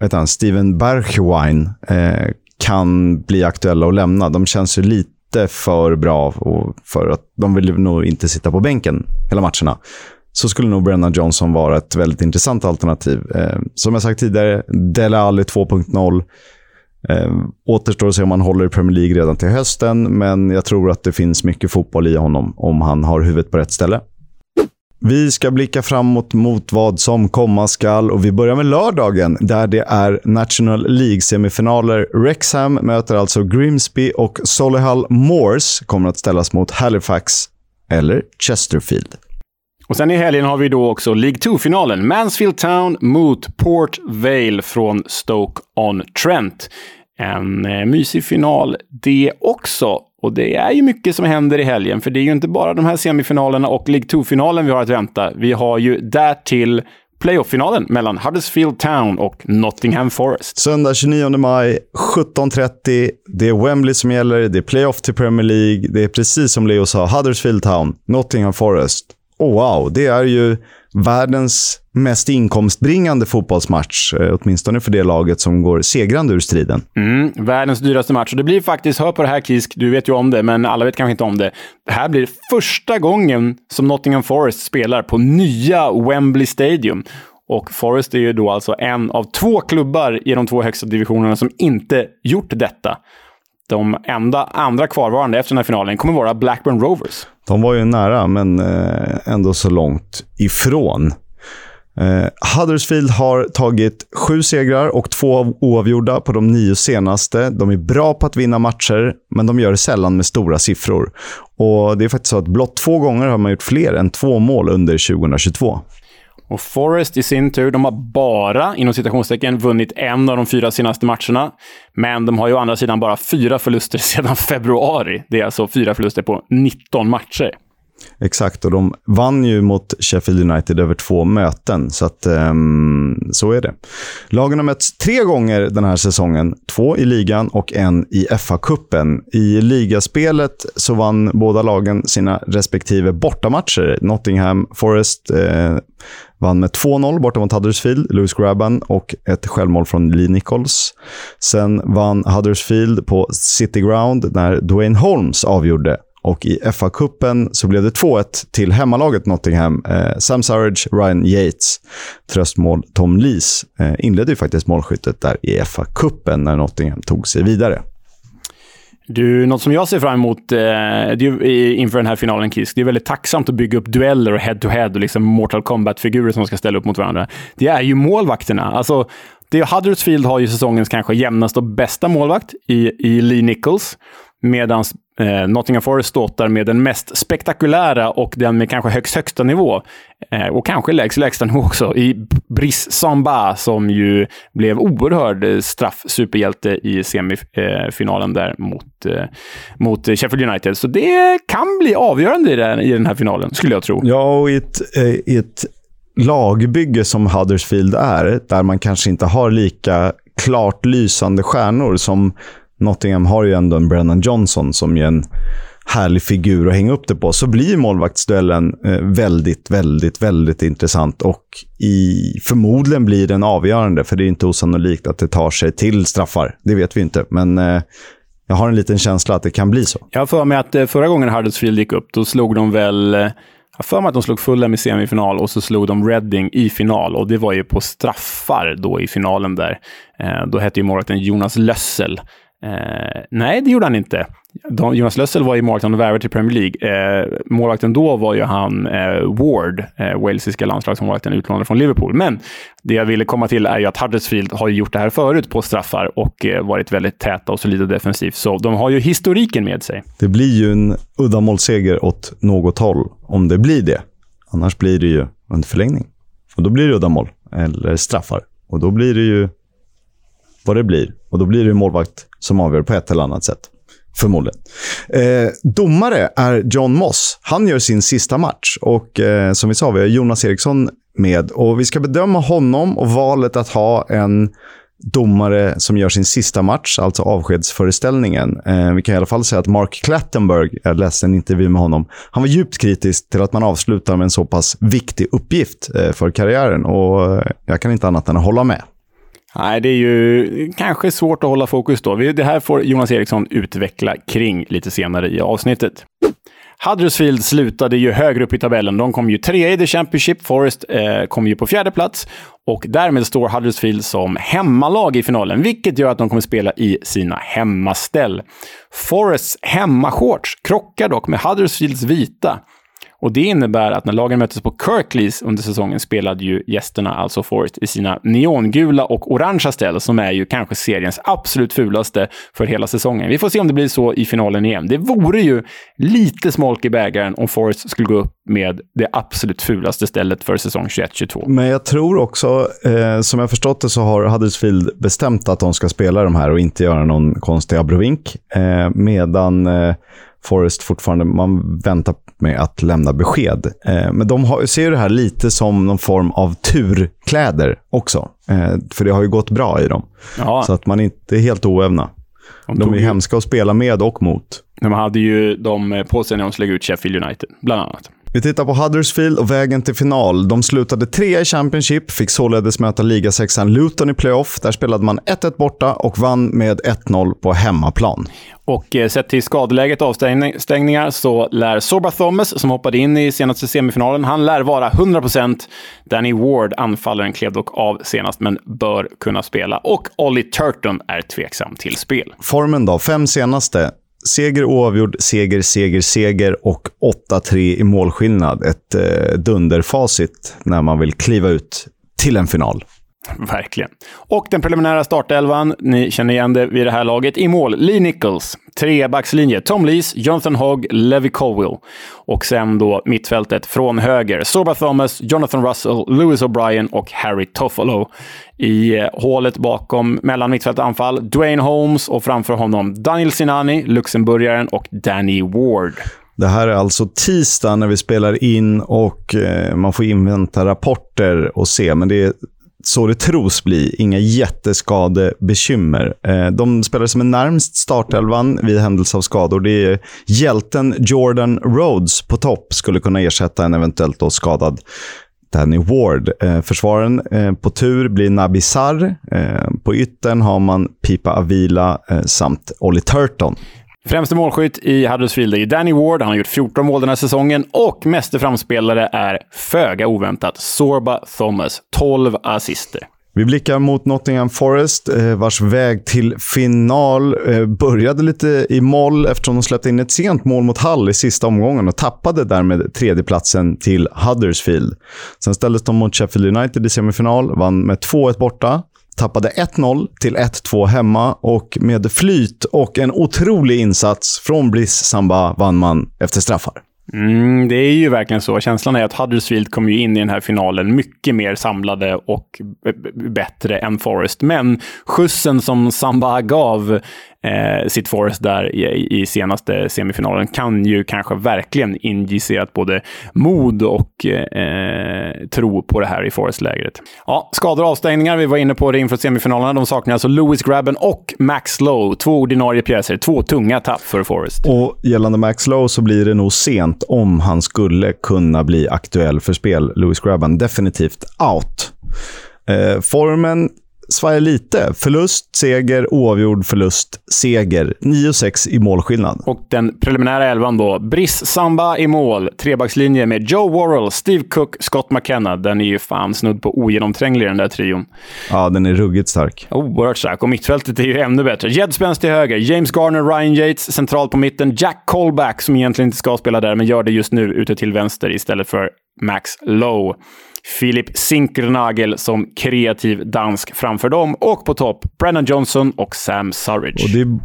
Speaker 1: vet han, Steven Bergwijn eh, kan bli aktuella att lämna. De känns ju lite för bra och för att de vill nog inte sitta på bänken hela matcherna. Så skulle nog Brennan Johnson vara ett väldigt intressant alternativ. Eh, som jag sagt tidigare, Dele Alli 2.0. Eh, återstår att se om han håller i Premier League redan till hösten, men jag tror att det finns mycket fotboll i honom om han har huvudet på rätt ställe. Vi ska blicka framåt mot vad som komma skall och vi börjar med lördagen där det är National League-semifinaler. Rexham möter alltså Grimsby och Solihull Moors kommer att ställas mot Halifax eller Chesterfield.
Speaker 2: Och sen i helgen har vi då också League 2-finalen. Mansfield Town mot Port Vale från Stoke-on-Trent. En eh, mysig final det också. Och det är ju mycket som händer i helgen, för det är ju inte bara de här semifinalerna och League 2-finalen vi har att vänta. Vi har ju därtill playoff-finalen mellan Huddersfield Town och Nottingham Forest.
Speaker 1: Söndag 29 maj 17.30. Det är Wembley som gäller, det är playoff till Premier League. Det är precis som Leo sa, Huddersfield Town, Nottingham Forest. Oh, wow, det är ju världens mest inkomstbringande fotbollsmatch. Eh, åtminstone för det laget som går segrande ur striden.
Speaker 2: Mm, världens dyraste match. Och det blir faktiskt, hör på det här Kisk, du vet ju om det, men alla vet kanske inte om det. Det här blir första gången som Nottingham Forest spelar på nya Wembley Stadium. Och Forest är ju då alltså en av två klubbar i de två högsta divisionerna som inte gjort detta. De enda andra kvarvarande efter den här finalen kommer vara Blackburn Rovers.
Speaker 1: De var ju nära, men eh, ändå så långt ifrån. Eh, Huddersfield har tagit sju segrar och två oavgjorda på de nio senaste. De är bra på att vinna matcher, men de gör det sällan med stora siffror. Och Det är faktiskt så att blott två gånger har man gjort fler än två mål under 2022.
Speaker 2: Och Forest i sin tur, de har bara, inom citationstecken, vunnit en av de fyra senaste matcherna. Men de har ju å andra sidan bara fyra förluster <laughs> sedan februari. Det är alltså fyra förluster på 19 matcher.
Speaker 1: Exakt, och de vann ju mot Sheffield United över två möten, så att um, så är det. Lagen har mötts tre gånger den här säsongen. Två i ligan och en i FA-cupen. I ligaspelet så vann båda lagen sina respektive bortamatcher. Nottingham Forest eh, vann med 2-0 borta mot Huddersfield, Lewis Graban och ett självmål från Lee Nichols. Sen vann Huddersfield på City Ground när Dwayne Holmes avgjorde och i FA-cupen så blev det 2-1 till hemmalaget Nottingham. Eh, Sam Surridge, Ryan Yates, tröstmål Tom Lees eh, inledde ju faktiskt målskyttet där i FA-cupen när Nottingham tog sig vidare.
Speaker 2: Du, något som jag ser fram emot eh, det inför den här finalen, Kisk, det är väldigt tacksamt att bygga upp dueller och head-to-head och liksom Mortal Kombat-figurer som ska ställa upp mot varandra. Det är ju målvakterna. Alltså, det, Huddersfield har ju säsongens kanske jämnaste och bästa målvakt i, i Lee Nichols. Medan eh, Nottingham Forest ståtar med den mest spektakulära och den med kanske högst högsta nivå. Eh, och kanske lägst lägsta nivå också, i Brice Samba som ju blev oerhörd eh, straffsuperhjälte i semifinalen där mot, eh, mot Sheffield United. Så det kan bli avgörande i den, i den här finalen, skulle jag tro.
Speaker 1: Ja, och i ett, eh, i ett lagbygge som Huddersfield är, där man kanske inte har lika klart lysande stjärnor som Nottingham har ju ändå en Brennan Johnson som är en härlig figur att hänga upp det på, så blir målvaktsduellen eh, väldigt, väldigt, väldigt intressant. Och i, förmodligen blir den avgörande, för det är inte osannolikt att det tar sig till straffar. Det vet vi inte, men eh, jag har en liten känsla att det kan bli så.
Speaker 2: Jag har för mig att eh, förra gången Huddersfield gick upp, då slog de väl jag har för mig att de slog Fulham i semifinal och så slog de Reading i final. Och det var ju på straffar då i finalen där. Eh, då hette ju målvakten Jonas Lössel. Eh, nej, det gjorde han inte. De, Jonas Lössel var ju målvakten och värvade till Premier League. Eh, målvakten då var ju han eh, Ward, eh, walesiska landslagsmålvakten, utlånad från Liverpool. Men det jag ville komma till är ju att Huddersfield har gjort det här förut på straffar och eh, varit väldigt täta och solida defensivt. Så de har ju historiken med sig.
Speaker 1: Det blir ju en uddamålsseger åt något håll, om det blir det. Annars blir det ju en förlängning. Och då blir det uddamål, eller straffar. Och då blir det ju vad det blir. Och då blir det målvakt som avgör på ett eller annat sätt. Förmodligen. Eh, domare är John Moss. Han gör sin sista match. Och eh, som vi sa, vi har Jonas Eriksson med. Och vi ska bedöma honom och valet att ha en domare som gör sin sista match, alltså avskedsföreställningen. Eh, vi kan i alla fall säga att Mark Clattenburg, jag läste en intervju med honom, han var djupt kritisk till att man avslutar med en så pass viktig uppgift eh, för karriären. Och eh, jag kan inte annat än att hålla med.
Speaker 2: Nej, det är ju kanske svårt att hålla fokus då. Det här får Jonas Eriksson utveckla kring lite senare i avsnittet. Huddersfield slutade ju högre upp i tabellen. De kom ju trea i The Championship. Forest eh, kom ju på fjärde plats. Och därmed står Huddersfield som hemmalag i finalen, vilket gör att de kommer spela i sina hemmaställ. Forests hemmashorts krockar dock med Huddersfields vita. Och Det innebär att när lagen möttes på Kirklees under säsongen spelade ju gästerna, alltså Forest, i sina neongula och orangea ställ, som är ju kanske seriens absolut fulaste för hela säsongen. Vi får se om det blir så i finalen igen. Det vore ju lite smolk i bägaren om Forest skulle gå upp med det absolut fulaste stället för säsong 21-22.
Speaker 1: Men jag tror också, eh, som jag förstått det, så har Huddersfield bestämt att de ska spela de här och inte göra någon konstig abrovink. Eh, medan eh, Forest fortfarande, man väntar med att lämna besked. Eh, men de har, ser det här lite som någon form av turkläder också. Eh, för det har ju gått bra i dem. Ja. Så att man inte är helt oävna. De, de är ju hemska att spela med och mot.
Speaker 2: De hade ju de på sig när de slog ut Sheffield United, bland annat.
Speaker 1: Vi tittar på Huddersfield och vägen till final. De slutade trea i Championship, fick således möta ligasexan Luton i playoff. Där spelade man 1-1 borta och vann med 1-0 på hemmaplan.
Speaker 2: Och eh, sett till skadeläget och avstängningar så lär Sorba Thomas, som hoppade in i senaste semifinalen, han lär vara 100%. Danny Ward, anfallaren, klev dock av senast, men bör kunna spela. Och Ollie Turton är tveksam till spel.
Speaker 1: Formen då? Fem senaste. Seger oavgjord, seger, seger, seger och 8-3 i målskillnad. Ett eh, dunderfacit när man vill kliva ut till en final. <laughs>
Speaker 2: Verkligen. Och den preliminära startelvan, ni känner igen det vid det här laget. I mål, Lee Nichols. Trebackslinje, Tom Lees, Jonathan Hogg, Levi Colwell. Och sen då mittfältet från höger, Sorba Thomas, Jonathan Russell, Lewis O'Brien och Harry Toffolo. I eh, hålet bakom, mellan mittfält och anfall, Dwayne Holmes och framför honom Daniel Sinani, luxemburgaren och Danny Ward.
Speaker 1: Det här är alltså tisdag när vi spelar in och eh, man får invänta rapporter och se. Men det är så det tros bli. Inga jätteskadebekymmer. Eh, de spelare som är närmst startelvan vid händelse av skador. Det är hjälten Jordan Rhodes på topp skulle kunna ersätta en eventuellt då skadad Danny Ward. Eh, försvaren eh, på tur blir Nabi Sarr. På yttern har man Pipa Avila samt Olly Turton.
Speaker 2: Främste målskytt i Huddersfield är Danny Ward. Han har gjort 14 mål den här säsongen och meste framspelare är föga oväntat Sorba Thomas. 12 assister.
Speaker 1: Vi blickar mot Nottingham Forest, eh, vars väg till final eh, började lite i moll eftersom de släppte in ett sent mål mot Hull i sista omgången och tappade därmed tredjeplatsen till Huddersfield. Sen ställdes de mot Sheffield United i semifinal, vann med 2-1 borta tappade 1-0 till 1-2 hemma och med flyt och en otrolig insats från Bliss Samba vann man efter straffar.
Speaker 2: Mm, det är ju verkligen så. Känslan är att Huddersfield kom ju in i den här finalen mycket mer samlade och bättre än Forest. Men skjutsen som Samba gav eh, sitt Forest där i, i, senaste semifinalen kan ju kanske verkligen injicerat både mod och eh, tro på det här i Forest-lägret. Ja, skador och avstängningar. Vi var inne på det inför semifinalerna. De saknar alltså Lewis Grabben och Max Lowe. Två ordinarie pjäser. Två tunga tapp för Forest.
Speaker 1: Och gällande Max Lowe så blir det nog sent om han skulle kunna bli aktuell för spel. Lewis Grabben definitivt out. Eh, formen svajar lite. Förlust, seger, oavgjord, förlust, seger. 9-6 i målskillnad.
Speaker 2: Och den preliminära elvan då. Briss Samba i mål. Trebackslinje med Joe Worrell, Steve Cook, Scott McKenna. Den är ju fan snudd på ogenomtränglig den där trion.
Speaker 1: Ja, den är ruggigt stark.
Speaker 2: Oerhört stark. Och mittfältet är ju ännu bättre. Jed Spence till höger, James Garner, Ryan Yates centralt på mitten, Jack Colback som egentligen inte ska spela där, men gör det just nu ute till vänster istället för Max Lowe. Philip Sinkernagel som kreativ dansk framför dem. Och på topp, Brennan Johnson och Sam Surridge.
Speaker 1: Och det är,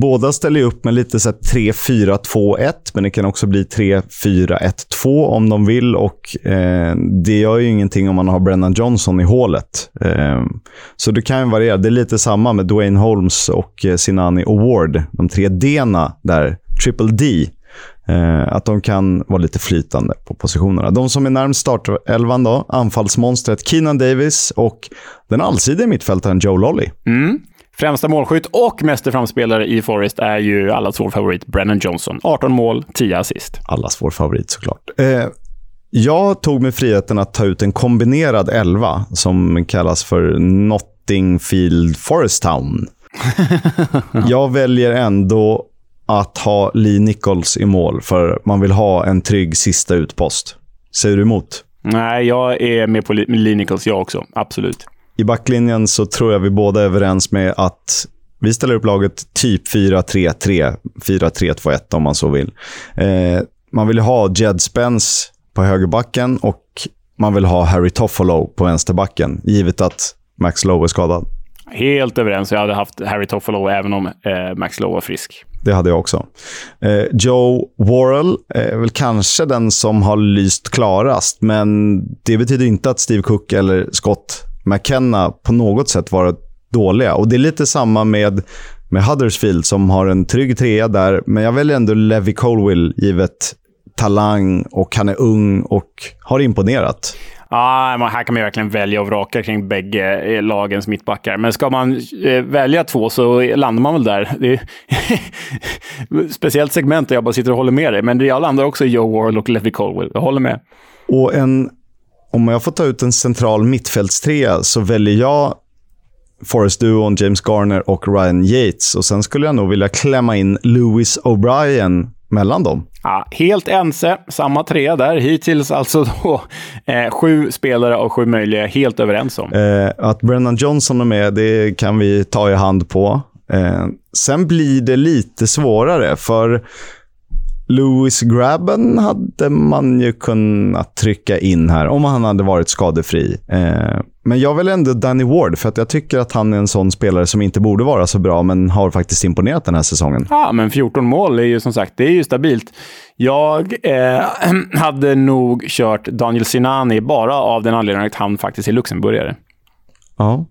Speaker 1: båda ställer ju upp med lite 3-4-2-1, men det kan också bli 3-4-1-2 om de vill. Och eh, Det gör ju ingenting om man har Brennan Johnson i hålet. Eh, så det kan ju variera. Det är lite samma med Dwayne Holmes och eh, Sinani Award. De tre D-na där. Triple D att de kan vara lite flytande på positionerna. De som är närmst startelvan då, anfallsmonstret Keenan Davis och den allsidiga mittfältaren Joe Lolly.
Speaker 2: Mm. Främsta målskytt och meste framspelare i Forest är ju allas vår favorit Brennan Johnson. 18 mål, 10 assist.
Speaker 1: Allas vår favorit såklart. Eh, jag tog mig friheten att ta ut en kombinerad elva som kallas för Not Nottingfield Forest Town. <laughs> jag väljer ändå att ha Lee Nichols i mål, för man vill ha en trygg sista utpost. Säger du emot?
Speaker 2: Nej, jag är med på Lee Nichols, jag också. Absolut.
Speaker 1: I backlinjen så tror jag vi båda är överens med att vi ställer upp laget typ 4-3-3, 4-3-2-1 om man så vill. Eh, man vill ha Jed Spence på högerbacken och man vill ha Harry Toffolo på vänsterbacken, givet att Max Lowe är skadad.
Speaker 2: Helt överens. Jag hade haft Harry Toffolo även om eh, Max Lowe var frisk.
Speaker 1: Det hade jag också. Eh, Joe Worrell är väl kanske den som har lyst klarast, men det betyder inte att Steve Cook eller Scott McKenna på något sätt varit dåliga. Och Det är lite samma med, med Huddersfield som har en trygg trea där, men jag väljer ändå Levi Colwill givet talang och han är ung och har imponerat.
Speaker 2: Ah, här kan man verkligen välja och vraka kring bägge eh, lagens mittbackar. Men ska man eh, välja två så landar man väl där. Det är <laughs> speciellt segment där jag bara sitter och håller med dig. Men jag landar också i Joe Warhol och Levi Colwell. Jag håller med.
Speaker 1: Och en, om jag får ta ut en central mittfältstrea så väljer jag Forrest-duon James Garner och Ryan Yates. Och Sen skulle jag nog vilja klämma in Lewis O'Brien mellan dem.
Speaker 2: Ja, helt ense. Samma tre där. Hittills alltså då, <laughs> eh, sju spelare av sju möjliga helt överens om.
Speaker 1: Eh, att Brennan Johnson är med, det kan vi ta i hand på. Eh, sen blir det lite svårare, för Louis Grabben hade man ju kunnat trycka in här om han hade varit skadefri. Eh, men jag vill ändå Danny Ward, för att jag tycker att han är en sån spelare som inte borde vara så bra, men har faktiskt imponerat den här säsongen.
Speaker 2: Ja, men 14 mål är ju som sagt, det är ju stabilt. Jag eh, <clears throat> hade nog kört Daniel Sinani bara av den anledningen att han faktiskt är luxemburgare.
Speaker 1: Ja.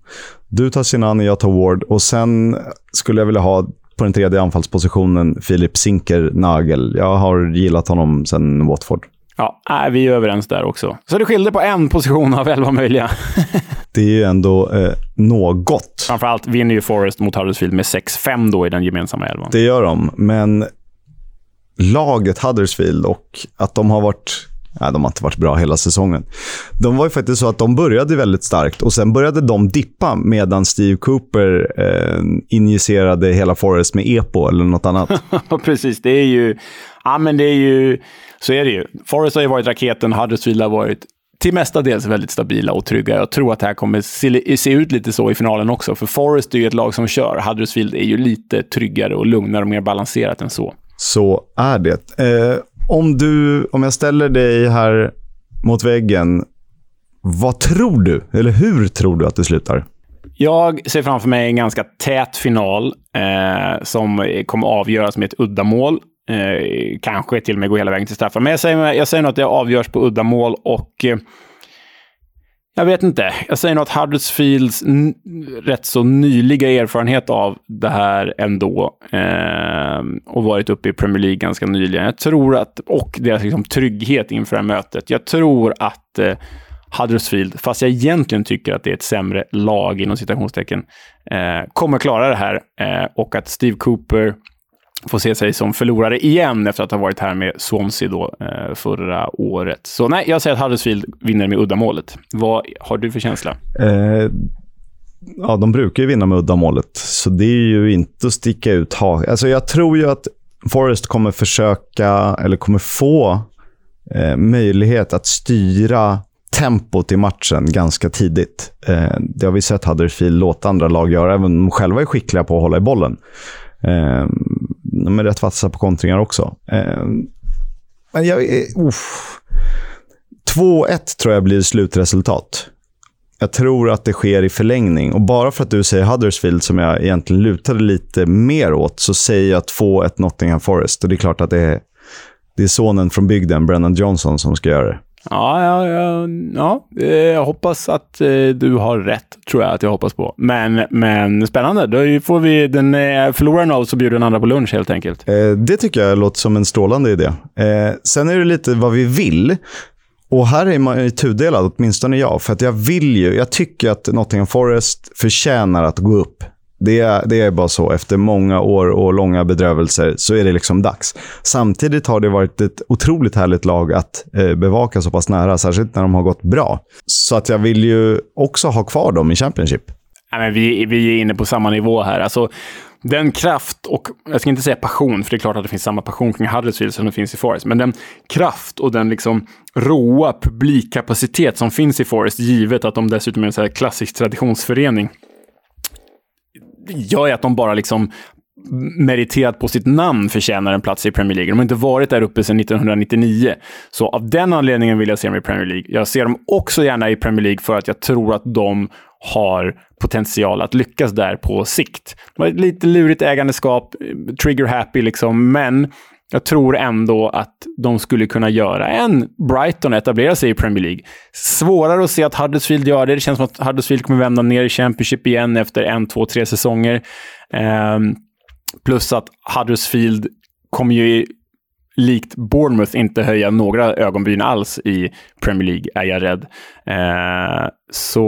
Speaker 1: Du tar Sinani, jag tar Ward. Och sen skulle jag vilja ha på den tredje anfallspositionen Filip Zinker-Nagel. Jag har gillat honom sen Watford.
Speaker 2: Ja, vi är överens där också. Så det skilde på en position av elva möjliga. <laughs>
Speaker 1: det är ju ändå eh, något.
Speaker 2: Framförallt vinner ju Forest mot Huddersfield med 6-5 då i den gemensamma elvan.
Speaker 1: Det gör de, men laget Huddersfield och att de har varit Nej, de har inte varit bra hela säsongen. De var ju faktiskt så att de började väldigt starkt och sen började de dippa medan Steve Cooper eh, injicerade hela Forest med EPO eller något annat. <laughs>
Speaker 2: Precis, det är ju... Ja, men det är ju... Så är det ju. Forest har ju varit raketen, Huddersfield har varit till mestadels väldigt stabila och trygga. Jag tror att det här kommer se, se ut lite så i finalen också, för Forest är ju ett lag som kör. Huddersfield är ju lite tryggare och lugnare och mer balanserat än så.
Speaker 1: Så är det. Eh, om, du, om jag ställer dig här mot väggen, vad tror du? Eller hur tror du att det slutar?
Speaker 2: Jag ser framför mig en ganska tät final eh, som kommer avgöras med ett uddamål. Eh, kanske till och med gå hela vägen till straffar. Men jag säger, jag säger nog att det avgörs på uddamål och eh, jag vet inte. Jag säger nog att Huddersfields rätt så nyliga erfarenhet av det här ändå eh, och varit uppe i Premier League ganska nyligen. Jag tror att, och deras liksom, trygghet inför det här mötet. Jag tror att eh, Huddersfield, fast jag egentligen tycker att det är ett sämre lag inom citationstecken, eh, kommer klara det här eh, och att Steve Cooper får se sig som förlorare igen efter att ha varit här med Swansea då, eh, förra året. Så nej, jag säger att Huddersfield vinner med uddamålet. Vad har du för känsla?
Speaker 1: Eh, ja, de brukar ju vinna med uddamålet, så det är ju inte att sticka ut hakan. Alltså, jag tror ju att Forrest kommer försöka, eller kommer få eh, möjlighet att styra tempot i matchen ganska tidigt. Eh, det har vi sett Huddersfield låta andra lag göra, även om de själva är skickliga på att hålla i bollen. Eh, de är rätt vassa på kontringar också. Eh, men jag... 2-1 tror jag blir slutresultat. Jag tror att det sker i förlängning. Och bara för att du säger Huddersfield, som jag egentligen lutade lite mer åt, så säger jag 2-1 Nottingham Forest. Och det är klart att det är, det är sonen från bygden, Brennan Johnson, som ska göra det.
Speaker 2: Ja, ja, ja, ja, eh, jag hoppas att eh, du har rätt, tror jag att jag hoppas på. Men, men spännande. Då får vi den eh, förloraren av så bjuder den andra på lunch helt enkelt.
Speaker 1: Eh, det tycker jag låter som en strålande idé. sen är det lite vad vi vill. Och här är man ju tudelad, åtminstone jag. För att jag vill ju, jag tycker att Nottingham Forest förtjänar att gå upp. Det är, det är bara så. Efter många år och långa bedrövelser så är det liksom dags. Samtidigt har det varit ett otroligt härligt lag att eh, bevaka så pass nära, särskilt när de har gått bra. Så att jag vill ju också ha kvar dem i Championship.
Speaker 2: Nej, men vi, vi är inne på samma nivå här. Alltså, den kraft och, jag ska inte säga passion, för det är klart att det finns samma passion kring Huddersfield som det finns i Forest, men den kraft och den liksom råa publikkapacitet som finns i Forest, givet att de dessutom är en så här klassisk traditionsförening, gör ju att de bara liksom meriterat på sitt namn förtjänar en plats i Premier League. De har inte varit där uppe sedan 1999. Så av den anledningen vill jag se dem i Premier League. Jag ser dem också gärna i Premier League för att jag tror att de har potential att lyckas där på sikt. Det var ett lite lurigt ägandeskap, eh, trigger happy liksom, men jag tror ändå att de skulle kunna göra en Brighton etablera sig i Premier League. Svårare att se att Huddersfield gör det. Det känns som att Huddersfield kommer vända ner i Championship igen efter en, två, tre säsonger. Um, plus att Huddersfield kommer ju likt Bournemouth inte höja några ögonbryn alls i Premier League, är jag rädd. Uh, så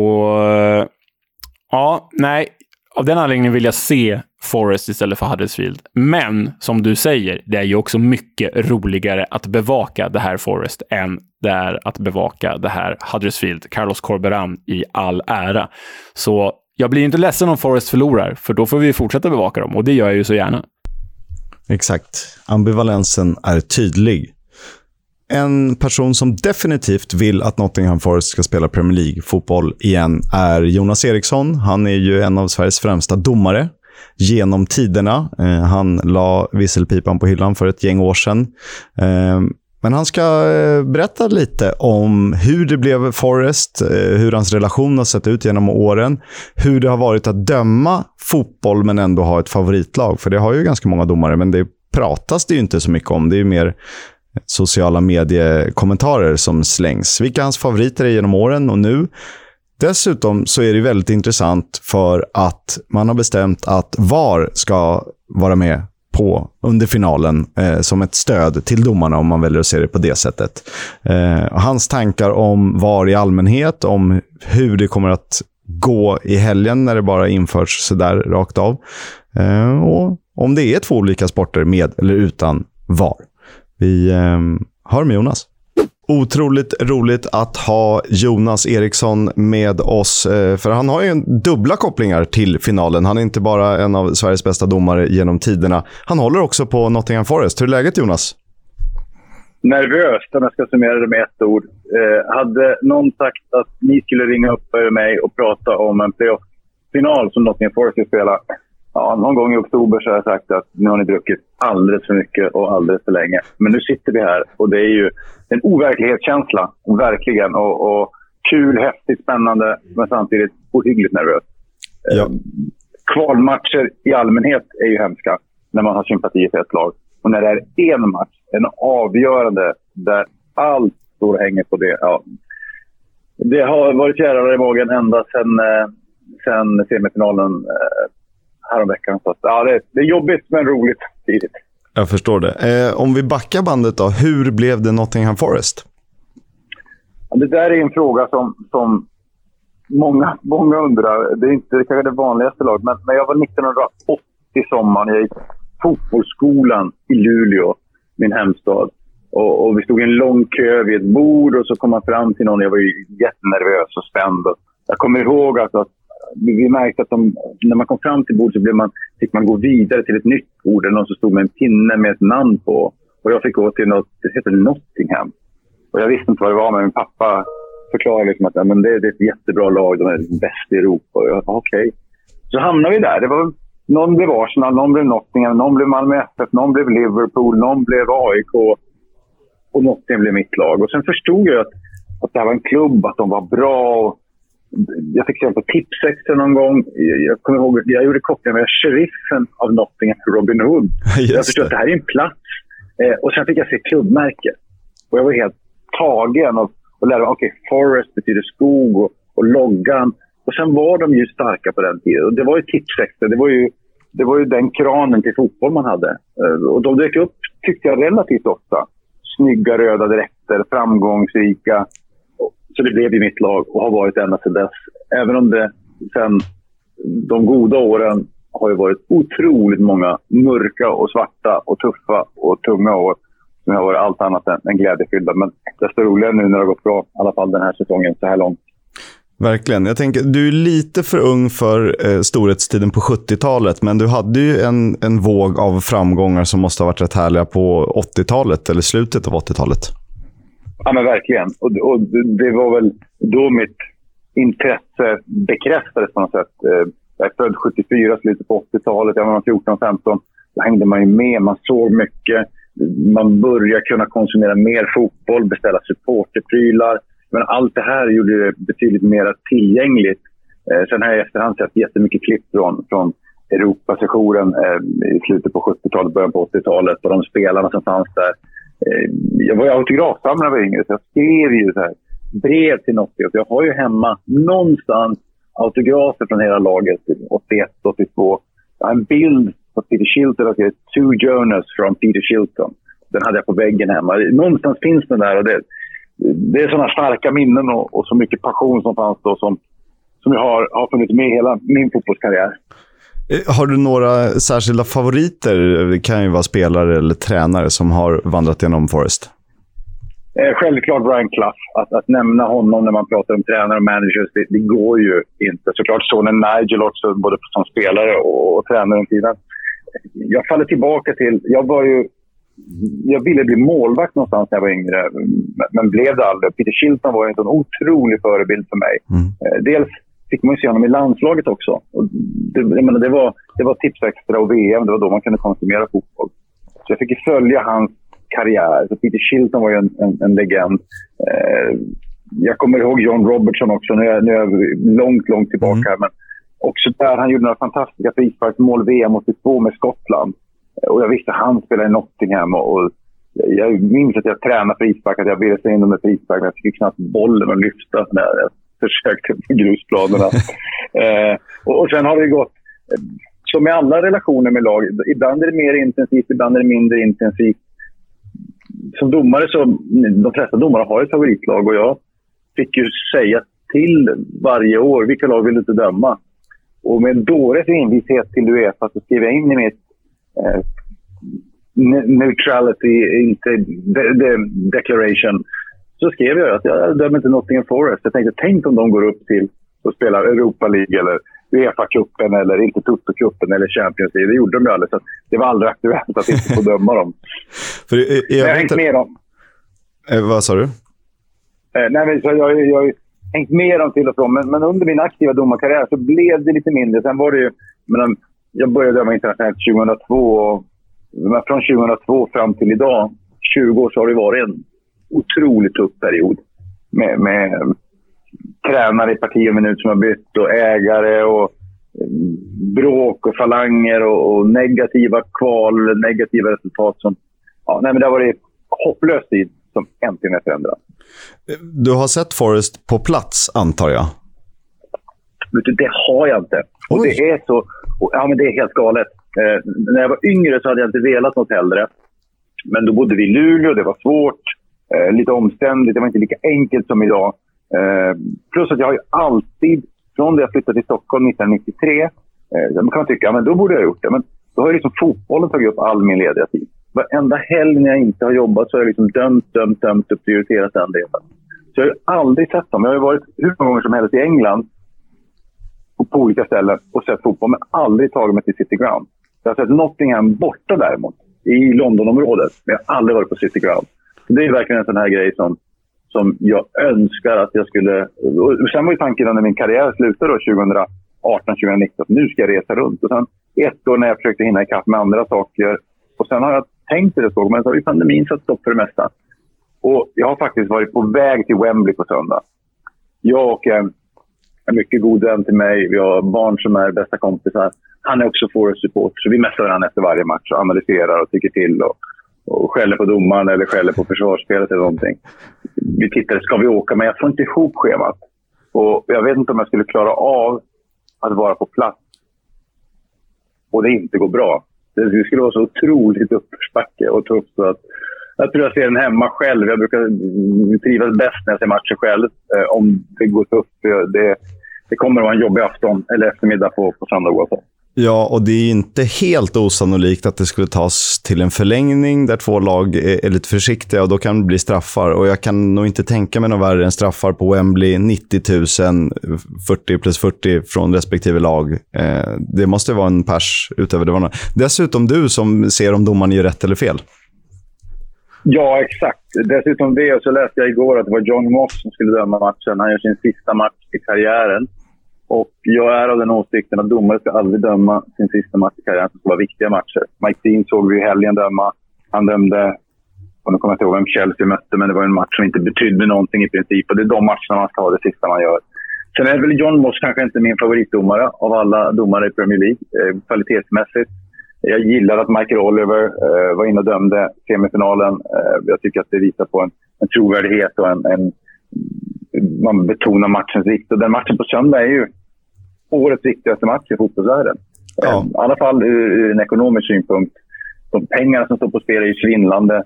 Speaker 2: ja, nej, av den anledningen vill jag se Forest istället för Huddersfield. Men som du säger, det är ju också mycket roligare att bevaka det här Forest än det är att bevaka det här Huddersfield. Carlos Corberan i all ära. Så jag blir inte ledsen om Forest förlorar, för då får vi fortsätta bevaka dem och det gör jag ju så gärna.
Speaker 1: Exakt. Ambivalensen är tydlig. En person som definitivt vill att Nottingham Forest ska spela Premier League-fotboll igen är Jonas Eriksson. Han är ju en av Sveriges främsta domare genom tiderna. Eh, han la visselpipan på hyllan för ett gäng år sedan. Eh, men han ska eh, berätta lite om hur det blev Forest, eh, hur hans relation har sett ut genom åren, hur det har varit att döma fotboll men ändå ha ett favoritlag. För det har ju ganska många domare, men det pratas det ju inte så mycket om. Det är ju mer sociala mediekommentarer som slängs. Vilka hans favoriter är genom åren och nu. Dessutom så är det väldigt intressant för att man har bestämt att VAR ska vara med på under finalen eh, som ett stöd till domarna om man väljer att se det på det sättet. Eh, hans tankar om VAR i allmänhet, om hur det kommer att gå i helgen när det bara införs sådär rakt av. Eh, och om det är två olika sporter med eller utan VAR. Vi eh, hör med Jonas. Otroligt roligt att ha Jonas Eriksson med oss. Eh, för han har ju dubbla kopplingar till finalen. Han är inte bara en av Sveriges bästa domare genom tiderna. Han håller också på Nottingham Forest. Hur är läget Jonas?
Speaker 6: Nervöst, om jag ska summera det med ett ord. Eh, hade någon sagt att ni skulle ringa upp mig och prata om en playoff-final som Nottingham Forest ska spela, ja, någon gång i oktober så har jag sagt att nu har ni druckit alldeles för mycket och alldeles för länge. Men nu sitter vi här och det är ju en overklighetskänsla, verkligen. Och, och kul, häftigt, spännande, men samtidigt ohyggligt nervös. Ja. Kvalmatcher i allmänhet är ju hemska när man har sympati för ett lag. Och när det är en match, en avgörande, där allt står och hänger på det. Ja. Det har varit fjärilar i magen ända sedan, eh, sedan semifinalen eh, häromveckan. Så att, ja, det, det är jobbigt men roligt tidigt.
Speaker 1: Jag förstår det. Eh, om vi backar bandet då. Hur blev det Nottingham Forest?
Speaker 6: Ja, det där är en fråga som, som många, många undrar. Det är inte det kanske det vanligaste laget, men, men jag var 1980 sommaren. Jag gick fotbollsskolan i Luleå, min hemstad. Och, och, vi stod i en lång kö vid ett bord och så kom man fram till någon. Jag var ju jättenervös och spänd. Jag kommer ihåg att, att vi märkte att de, när man kom fram till bordet så blev man, fick man gå vidare till ett nytt bord. Någon som stod med en pinne med ett namn på. Och jag fick gå till något, det heter Nottingham. Och jag visste inte vad det var, men min pappa förklarade liksom att men det, det är ett jättebra lag, de är bäst i Europa. okej. Okay. Så hamnade vi där. Det var, någon blev Arsenal, någon blev Nottingham, någon blev Malmö FF, någon blev Liverpool, någon blev AIK. Och Nottingham blev mitt lag. Och sen förstod jag att, att det här var en klubb, att de var bra jag fick se på Tipsextra någon gång. Jag kommer ihåg, jag gjorde kopplingen med sheriffen av Nottingham, Robin Hood. <laughs> Jag förstod att det här är en plats. Eh, och sen fick jag se klubbmärket. Och jag var helt tagen och, och lärde mig, okay, Forest betyder skog och, och loggan. Och sen var de ju starka på den tiden. Och det var ju Tipsextra. Det var ju, det var ju den kranen till fotboll man hade. Eh, och de dök upp, tyckte jag, relativt ofta. Snygga röda dräkter, framgångsrika. Så det blev ju mitt lag och har varit ända sedan dess. Även om det sen de goda åren har ju varit otroligt många mörka och svarta och tuffa och tunga år som har varit allt annat än, än glädjefyllda. Men desto roligare nu när det har gått bra, i alla fall den här säsongen så här långt.
Speaker 1: Verkligen. Jag tänker, du är lite för ung för eh, storhetstiden på 70-talet, men du hade ju en, en våg av framgångar som måste ha varit rätt härliga på 80-talet, eller slutet av 80-talet.
Speaker 6: Ja, men verkligen. Och, och det var väl då mitt intresse bekräftades på något sätt. Eh, jag är född 74, slutet på 80-talet. Jag var 14-15. Då hängde man ju med. Man såg mycket. Man började kunna konsumera mer fotboll, beställa supporterprylar. Men allt det här gjorde det betydligt mer tillgängligt. Eh, sen har jag i efterhand sett jättemycket klipp från, från Europasessionen eh, i slutet på 70-talet, början på 80-talet och de spelarna som fanns där. Eh, jag var ju autografsamlare när jag var yngre, så jag skrev ju så här, brev till Nokia. Jag har ju hemma någonstans autografer från hela laget, 81, 82. Jag har en bild på Peter Shilton och skrev “Two Jonas from Peter Shilton”. Den hade jag på väggen hemma. Någonstans finns den där. Och det, det är sådana starka minnen och, och, så mycket passion som fanns då som, som jag har, har funnits med hela min fotbollskarriär.
Speaker 1: Eh, har du några särskilda favoriter? Det kan ju vara spelare eller tränare som har vandrat genom Forest.
Speaker 6: Eh, självklart Brian Clough. Att, att nämna honom när man pratar om tränare och managers, det, det går ju inte. Såklart sonen Nigel också, både som spelare och, och tränare om tiden. Jag faller tillbaka till... Jag var ju... Jag ville bli målvakt någonstans när jag var yngre, men blev det aldrig. Peter Shilton var en sån otrolig förebild för mig. Mm. Eh, dels fick man ju se honom i landslaget också. Och det, jag menar, det, var, det var Tipsextra och VM, det var då man kunde konsumera fotboll. Så jag fick ju följa hans karriär. Så Peter Shilton var ju en, en, en legend. Eh, jag kommer ihåg John Robertson också. Nu är, nu är jag långt, långt tillbaka. Mm. Men också där, han gjorde några fantastiska frisparksmål VM 82 med Skottland. Och jag visste att han spelade i Nottingham. Och, och jag minns att jag tränade frispark, att jag ville in dem med frispark. Men jag fick knappt bollen att lyfta när jag försökte på grusplanerna. <laughs> eh, och, och sen har det gått som med alla relationer med lag. Ibland är det mer intensivt, ibland är det mindre intensivt som domare så, de flesta domare har ett favoritlag och jag fick ju säga till varje år vilka lag vill du inte döma. Och med en dåres envishet till Uefa så skrev jag in i mitt eh, neutrality inte, de, de, declaration så skrev jag att jag dömer inte Nottingham Forest. Jag tänkte, tänk om de går upp till och spelar Europa League eller Uefa-cupen eller inte Toto-cupen eller Champions League. Det gjorde de ju aldrig, så det var aldrig aktuellt att inte få <laughs> döma dem.
Speaker 1: För jag, jag,
Speaker 6: jag har hängt med dem.
Speaker 1: Eh, vad sa du?
Speaker 6: Eh, nej, men så jag, jag har hängt med dem till och från, men, men, under min aktiva domarkarriär så blev det lite mindre. Sen var det ju... Men, jag började döma internationellt 2002 och men från 2002 fram till idag, 20 år, så har det varit en otroligt tuff period. Med, med tränare i parti och minut som har bytt och ägare och eh, bråk och falanger och, och negativa kval, negativa resultat. Som, ja, nej, men det har varit hopplös tid som äntligen är förändrad.
Speaker 1: Du har sett Forrest på plats, antar jag?
Speaker 6: Vet du, det har jag inte. Och det är så... Ja, men det är helt galet. Eh, när jag var yngre så hade jag inte velat något hellre. Men då bodde vi i Luleå, det var svårt, eh, lite omständigt, det var inte lika enkelt som idag. Eh, plus att jag har ju alltid, från det jag flyttade till Stockholm 1993, eh, man kan tycka att då borde jag ha gjort det. Men då har ju liksom fotbollen tagit upp all min lediga tid. Varenda helg när jag inte har jobbat så har jag liksom dömt, dömt, dömt och prioriterat den delen. Så jag har ju aldrig sett dem. Jag har ju varit hur många gånger som helst i England och på olika ställen och sett fotboll, men aldrig tagit mig till City Ground. Jag har sett Nottingham borta däremot, i Londonområdet, men jag har aldrig varit på City Ground. Det är verkligen en sån här grej som som jag önskar att jag skulle... Sen var ju tanken när min karriär slutade 2018, 2019, nu ska jag resa runt. Och sen ett år när jag försökte hinna ikapp med andra saker. Och sen har jag tänkt det så, men så har ju pandemin satt stopp för det mesta. Och jag har faktiskt varit på väg till Wembley på söndag. Jag och en, en mycket god vän till mig, vi har barn som är bästa kompisar. Han är också Forest support, så vi messar varandra efter varje match och analyserar och tycker till. Och, och skäller på domaren eller skäller på försvarsspelet eller någonting. Vi tittade, ska vi åka? Men jag får inte ihop schemat. Och jag vet inte om jag skulle klara av att vara på plats och det inte går bra. Det skulle vara så otroligt uppförsbacke och tufft. Så att jag tror jag ser den hemma själv. Jag brukar trivas bäst när jag ser matcher själv. Eh, om det går tufft. Det, det kommer att vara en jobbig afton eller eftermiddag på, på söndag oavsett.
Speaker 1: Ja, och det är inte helt osannolikt att det skulle tas till en förlängning där två lag är, är lite försiktiga och då kan det bli straffar. Och jag kan nog inte tänka mig något värre än straffar på Wembley. 90 000, 40 plus 40 från respektive lag. Eh, det måste vara en pers utöver det vanliga. Dessutom du som ser om domaren gör rätt eller fel.
Speaker 6: Ja, exakt. Dessutom det så läste jag igår att det var John Moss som skulle döma matchen. Han gör sin sista match i karriären. Och jag är av den åsikten att domare ska aldrig döma sin sista match i karriären som ska vara viktiga matcher. Mike Dean såg vi i helgen döma. Han dömde, och nu kommer jag inte ihåg vem Chelsea mötte, men det var en match som inte betydde någonting i princip. Och det är de matcherna man ska ha det sista man gör. Sen är väl John Moss kanske inte min favoritdomare av alla domare i Premier League, eh, kvalitetsmässigt. Jag gillar att Michael Oliver eh, var inne och dömde semifinalen. Eh, jag tycker att det visar på en, en trovärdighet och en, en man betonar matchens vikt. Och den matchen på söndag är ju årets viktigaste match i fotbollsvärlden. Ja. I alla fall ur, ur en ekonomisk synpunkt. De pengarna som står på spel är ju svindlande.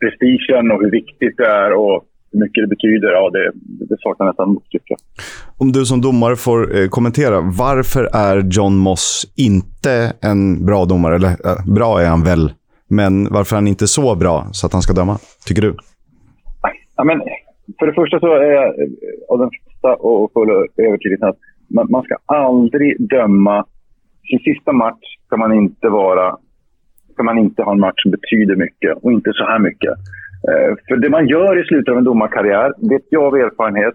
Speaker 6: Prestigen och hur viktigt det är och hur mycket det betyder, ja, det, det saknar nästan motstycke.
Speaker 1: Om du som domare får eh, kommentera, varför är John Moss inte en bra domare? Eller eh, bra är han väl, men varför är han inte så bra så att han ska döma, tycker du?
Speaker 6: Ja, men, för det första så är jag eh, av den första och fulla övertygelsen att man, man ska aldrig döma... Sin sista match ska man inte vara... Ska man inte ha en match som betyder mycket och inte så här mycket. Eh, för det man gör i slutet av en domarkarriär, vet jag av erfarenhet,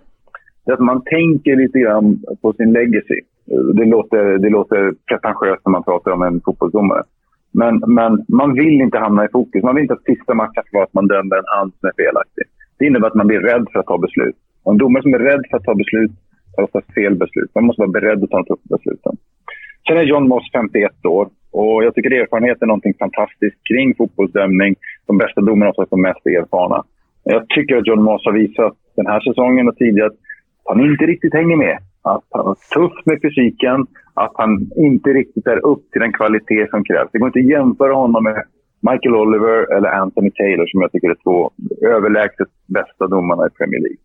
Speaker 6: är att man tänker lite grann på sin legacy. Eh, det låter, det låter pretentiöst när man pratar om en fotbollsdomare. Men, men man vill inte hamna i fokus. Man vill inte att sista matchen ska vara att man dömer en hand som är felaktig. Det innebär att man blir rädd för att ta beslut. Och en domare som är rädd för att ta beslut tar oftast fel beslut. Man måste vara beredd att ta de tuffa besluten. Sen är John Moss 51 år och jag tycker erfarenhet är någonting fantastiskt kring fotbollsdömning. De bästa domarna är de mest erfarna. Jag tycker att John Moss har visat den här säsongen och tidigare att han inte riktigt hänger med. Att han är tuff med fysiken, att han inte riktigt är upp till den kvalitet som krävs. Det går inte att jämföra honom med Michael Oliver eller Anthony Taylor som jag tycker är två överlägset bästa domarna i Premier League.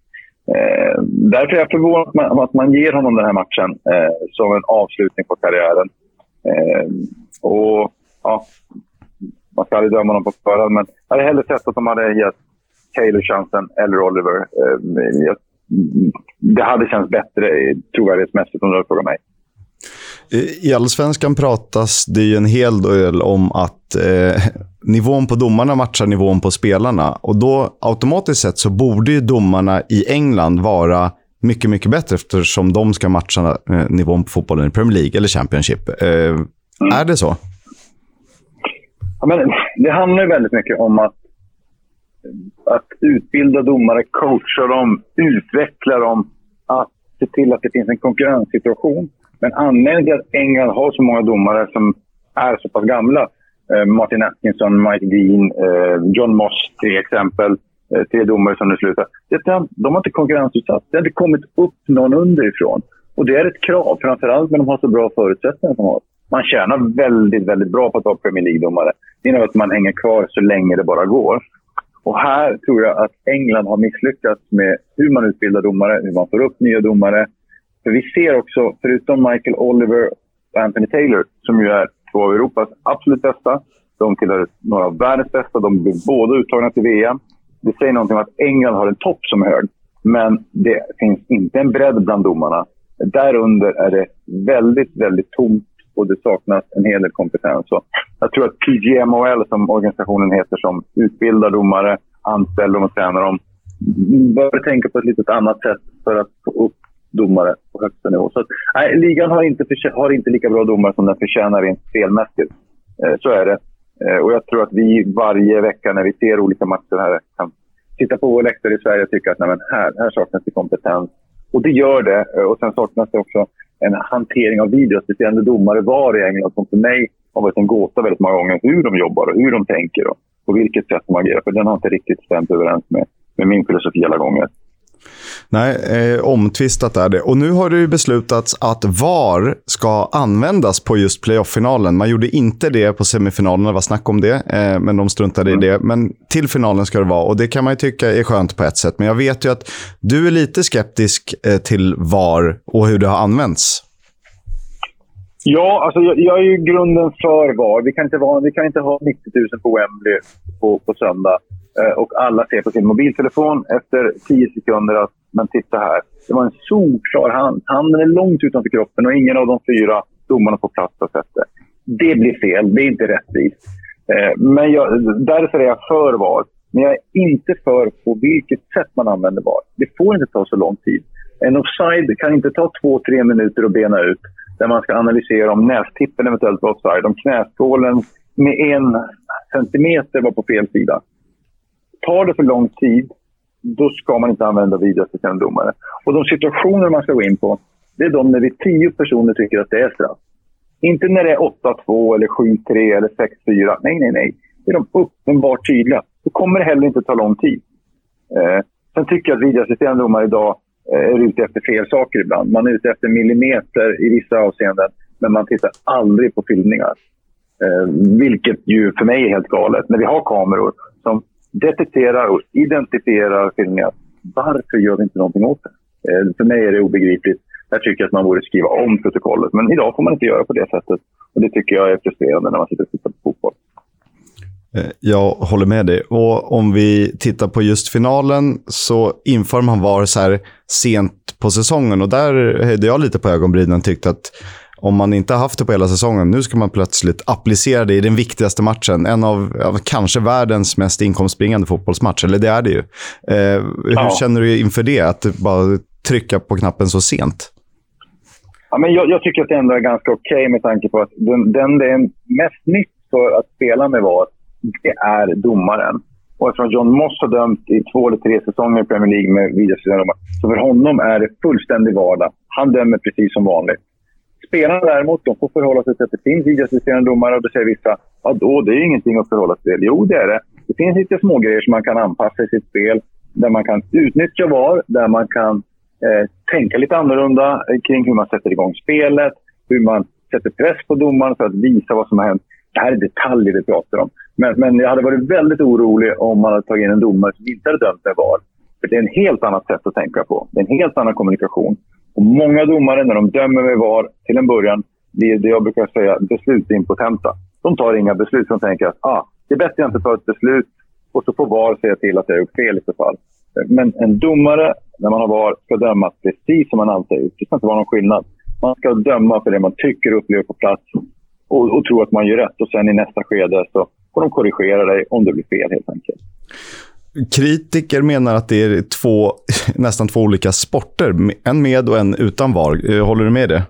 Speaker 6: Eh, därför är jag förvånad att man, att man ger honom den här matchen eh, som en avslutning på karriären. Eh, och ja, Man ska aldrig döma honom på förhand, men jag hade hellre sett att de hade gett Taylor chansen eller Oliver. Eh, jag, det hade känts bättre trovärdighetsmässigt om du frågar mig.
Speaker 1: Eh, I allsvenskan pratas det ju en hel del om att eh, nivån på domarna matchar nivån på spelarna. Och då automatiskt sett så borde ju domarna i England vara mycket, mycket bättre eftersom de ska matcha eh, nivån på fotbollen i Premier League eller Championship. Eh, mm. Är det så?
Speaker 6: Ja, men det handlar ju väldigt mycket om att, att utbilda domare, coacha dem, utveckla dem, att se till att det finns en konkurrenssituation men anledningen till att England har så många domare som är så pass gamla, eh, Martin Atkinson, Mike Dean, eh, John Moss till exempel, eh, tre domare som nu slutar. de har inte konkurrensutsatt. Det har inte kommit upp någon underifrån. Och det är ett krav, framförallt när de har så bra förutsättningar som de har. Man tjänar väldigt, väldigt bra på att vara Premier League-domare. Det innebär att man hänger kvar så länge det bara går. Och här tror jag att England har misslyckats med hur man utbildar domare, hur man får upp nya domare, för vi ser också, förutom Michael Oliver och Anthony Taylor, som ju är två av Europas absolut bästa, de tillhör några av världens bästa, de blir båda uttagna till VM. Det säger någonting om att England har en topp som är hög, men det finns inte en bredd bland domarna. Därunder är det väldigt, väldigt tomt och det saknas en hel del kompetens. Så jag tror att PGMOL, som organisationen heter, som utbildar domare, anställer dem och tränar dem, bör tänka på ett lite annat sätt för att få upp domare på högsta nivå. Så att, nej, ligan har inte, har inte lika bra domare som den förtjänar rent spelmässigt. Eh, så är det. Eh, och jag tror att vi varje vecka när vi ser olika matcher här kan titta på vår läktare i Sverige och tycka att nej, men här, här saknas det kompetens. Och det gör det. Eh, och sen saknas det också en hantering av videoassisterande domare var i England som för mig har varit en gåta väldigt många gånger. Hur de jobbar och hur de tänker och på vilket sätt de agerar. För den har inte riktigt stämt överens med, med min filosofi alla gånger.
Speaker 1: Nej, eh, omtvistat är det. Och nu har det ju beslutats att VAR ska användas på just playoff-finalen. Man gjorde inte det på semifinalen, det var snack om det, eh, men de struntade mm. i det. Men till finalen ska det vara och det kan man ju tycka är skönt på ett sätt. Men jag vet ju att du är lite skeptisk eh, till VAR och hur det har använts.
Speaker 6: Ja, alltså jag, jag är ju grunden för VAR. Vi kan inte, vara, vi kan inte ha 90 000 på Wembley på, på söndag eh, och alla ser på sin mobiltelefon efter 10 sekunder att men titta här, det var en solklar hand. Handen är långt utanför kroppen och ingen av de fyra domarna på plats har sett det. Det blir fel, det är inte rättvist. Eh, men jag, därför är jag för VAR. Men jag är inte för på vilket sätt man använder VAR. Det får inte ta så lång tid. En offside kan inte ta två, tre minuter att bena ut där man ska analysera om nästippen eventuellt var offside, om knäskålen med en centimeter var på fel sida. Tar det för lång tid, då ska man inte använda videoassisterande domare. Och de situationer man ska gå in på, det är de när vi tio personer tycker att det är straff. Inte när det är 8-2 eller 7-3 eller 6-4. Nej, nej, nej. Det är de uppenbart tydliga. Då kommer det heller inte ta lång tid. Eh, sen tycker jag att videoassisterande domare idag Eh, är ute efter fel saker ibland. Man är ute efter millimeter i vissa avseenden, men man tittar aldrig på filmningar. Eh, vilket ju för mig är helt galet. När vi har kameror som detekterar och identifierar filmningar, varför gör vi inte någonting åt det? Eh, för mig är det obegripligt. Jag tycker att man borde skriva om protokollet, men idag får man inte göra på det sättet. Och Det tycker jag är frustrerande när man sitter och tittar på fotboll.
Speaker 1: Eh, jag håller med dig. Och om vi tittar på just finalen så inför man VAR så här sent på säsongen. Och där höjde jag lite på ögonbrynen och tyckte att om man inte haft det på hela säsongen, nu ska man plötsligt applicera det i den viktigaste matchen. En av, av kanske världens mest inkomstbringande fotbollsmatch, eller det är det ju. Eh, hur ja. känner du inför det, att bara trycka på knappen så sent?
Speaker 6: Ja, men jag, jag tycker att det ändå är ganska okej okay med tanke på att den, den det är mest nytt för att spela med VAR, det är domaren. Och eftersom John Moss har dömt i två eller tre säsonger i Premier League med videoassisterande så för honom är det fullständig vardag. Han dömer precis som vanligt. Spelarna däremot, de får förhålla sig till att det finns videoassisterande domare och då säger vissa att ja, det är ingenting att förhålla sig till. Jo, det är det. Det finns lite smågrejer som man kan anpassa i sitt spel, där man kan utnyttja VAR, där man kan eh, tänka lite annorlunda eh, kring hur man sätter igång spelet, hur man sätter press på domaren för att visa vad som har hänt. Det här är detaljer vi pratar om. Men, men jag hade varit väldigt orolig om man hade tagit in en domare som inte hade dömt med VAR. För det är en helt annat sätt att tänka på. Det är en helt annan kommunikation. Och många domare, när de dömer med VAR, till en början, blir det jag brukar säga beslutsimpotenta. De tar inga beslut. De tänker att ah, det är bättre att jag inte tar ett beslut och så får VAR säga till att jag har gjort fel i så fall. Men en domare, när man har VAR, ska döma precis som man alltid har gjort. Det ska inte vara någon skillnad. Man ska döma för det man tycker och upplever på plats och, och tro att man gör rätt. Och sen i nästa skede så får de korrigera dig om det blir fel helt enkelt.
Speaker 1: Kritiker menar att det är två, <laughs> nästan två olika sporter. En med och en utan VAR. Eh, håller du med det?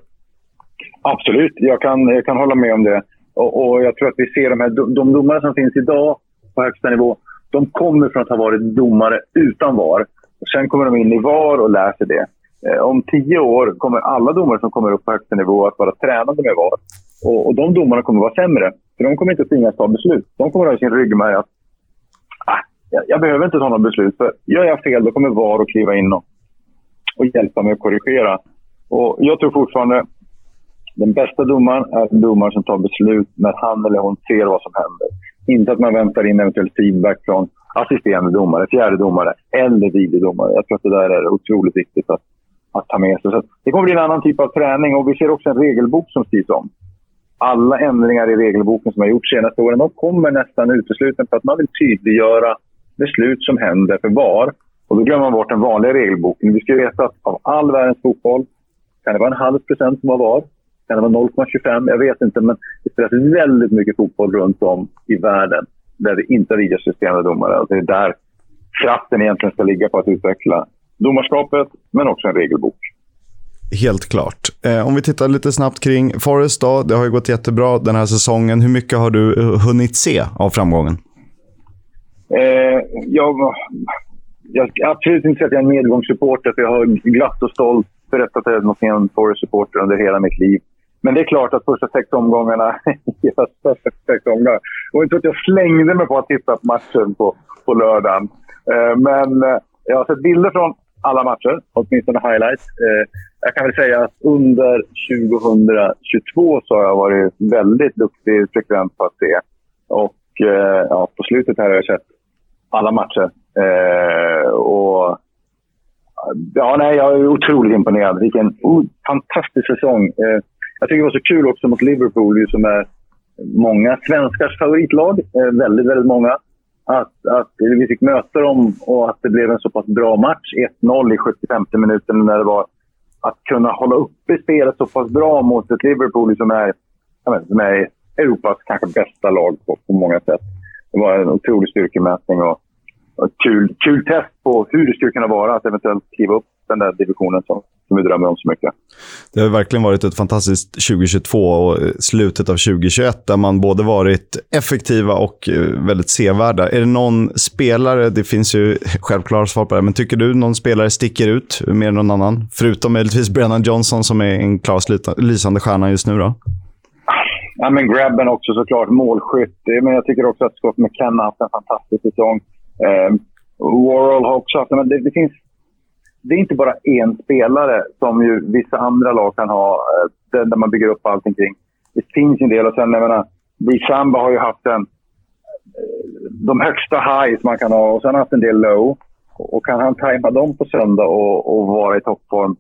Speaker 6: Absolut, jag kan, jag kan hålla med om det. Och, och jag tror att vi ser de här de domare som finns idag på högsta nivå. De kommer från att ha varit domare utan VAR. Och sen kommer de in i VAR och lär sig det. Eh, om tio år kommer alla domare som kommer upp på högsta nivå att vara tränade med VAR. Och, och de domarna kommer vara sämre. För de kommer inte att tvingas ta beslut. De kommer att ha sin ryggmärg att ah, jag, jag, behöver inte ta något beslut. För gör jag fel, då kommer VAR att kliva in och, och hjälpa mig att korrigera. Och jag tror fortfarande den bästa domaren är en domare som tar beslut när han eller hon ser vad som händer. Inte att man väntar in eventuell feedback från assisterande domare, fjärde domare eller videodomare. Jag tror att det där är otroligt viktigt att, att ta med sig. Så det kommer bli en annan typ av träning och vi ser också en regelbok som skrivs om alla ändringar i regelboken som har gjorts senaste åren, de kommer nästan uteslutande för att man vill tydliggöra beslut som händer för VAR. Och då glömmer man bort den vanliga regelboken. Vi ska veta att av all världens fotboll kan det vara en halv procent som har VAR. Kan det vara 0,25? Jag vet inte, men det spelas väldigt mycket fotboll runt om i världen där det inte har videosystemet domare. Och det är där kraften egentligen ska ligga på att utveckla domarskapet, men också en regelbok.
Speaker 1: Helt klart. Eh, om vi tittar lite snabbt kring Forest då. Det har ju gått jättebra den här säsongen. Hur mycket har du hunnit se av framgången?
Speaker 6: Eh, jag, jag absolut inte säga att jag är en medgångssupporter, för jag har glatt och stolt berättat att jag är en Forest-supporter under hela mitt liv. Men det är klart att första sex omgångarna, <laughs> första sex omgångar, och inte att jag slängde mig på att titta på matchen på, på lördagen. Eh, men eh, jag har sett bilder från alla matcher, åtminstone highlights. Eh, jag kan väl säga att under 2022 så har jag varit väldigt duktig frekvent på att se. Och eh, ja, på slutet här har jag sett alla matcher. Eh, och ja, nej, jag är otroligt imponerad. Vilken oh, fantastisk säsong. Eh, Jag tycker det var så kul också mot Liverpool, som är många svenskars favoritlag. Eh, väldigt, väldigt många. Att, att vi fick möta dem och att det blev en så pass bra match. 1-0 i 75 minuten när det var att kunna hålla uppe spelet så pass bra mot ett Liverpool som är, som är Europas kanske bästa lag på, på många sätt. Det var en otrolig styrkemätning och, och kul, kul test på hur det skulle kunna vara att eventuellt kliva upp den där divisionen som, som vi drömmer om så mycket.
Speaker 1: Det har verkligen varit ett fantastiskt 2022 och slutet av 2021 där man både varit effektiva och eh, väldigt sevärda. Är det någon spelare, det finns ju <laughs> självklara svar på det, men tycker du någon spelare sticker ut mer än någon annan? Förutom möjligtvis Brennan Johnson som är en klar lysande stjärna just nu då?
Speaker 6: Ja, men grabben också såklart, målskytt. Men jag tycker också att Scott McKenna har haft en fantastisk säsong. Eh, Warhol har också haft... Men det, det, finns, det är inte bara en spelare som ju vissa andra lag kan ha, eh, där man bygger upp allting kring. Det finns en del. Och sen, jag menar, Samba har ju haft en, eh, de högsta highs man kan ha och sen har han haft en del low. Och kan han tajma dem på söndag och, och vara i toppform.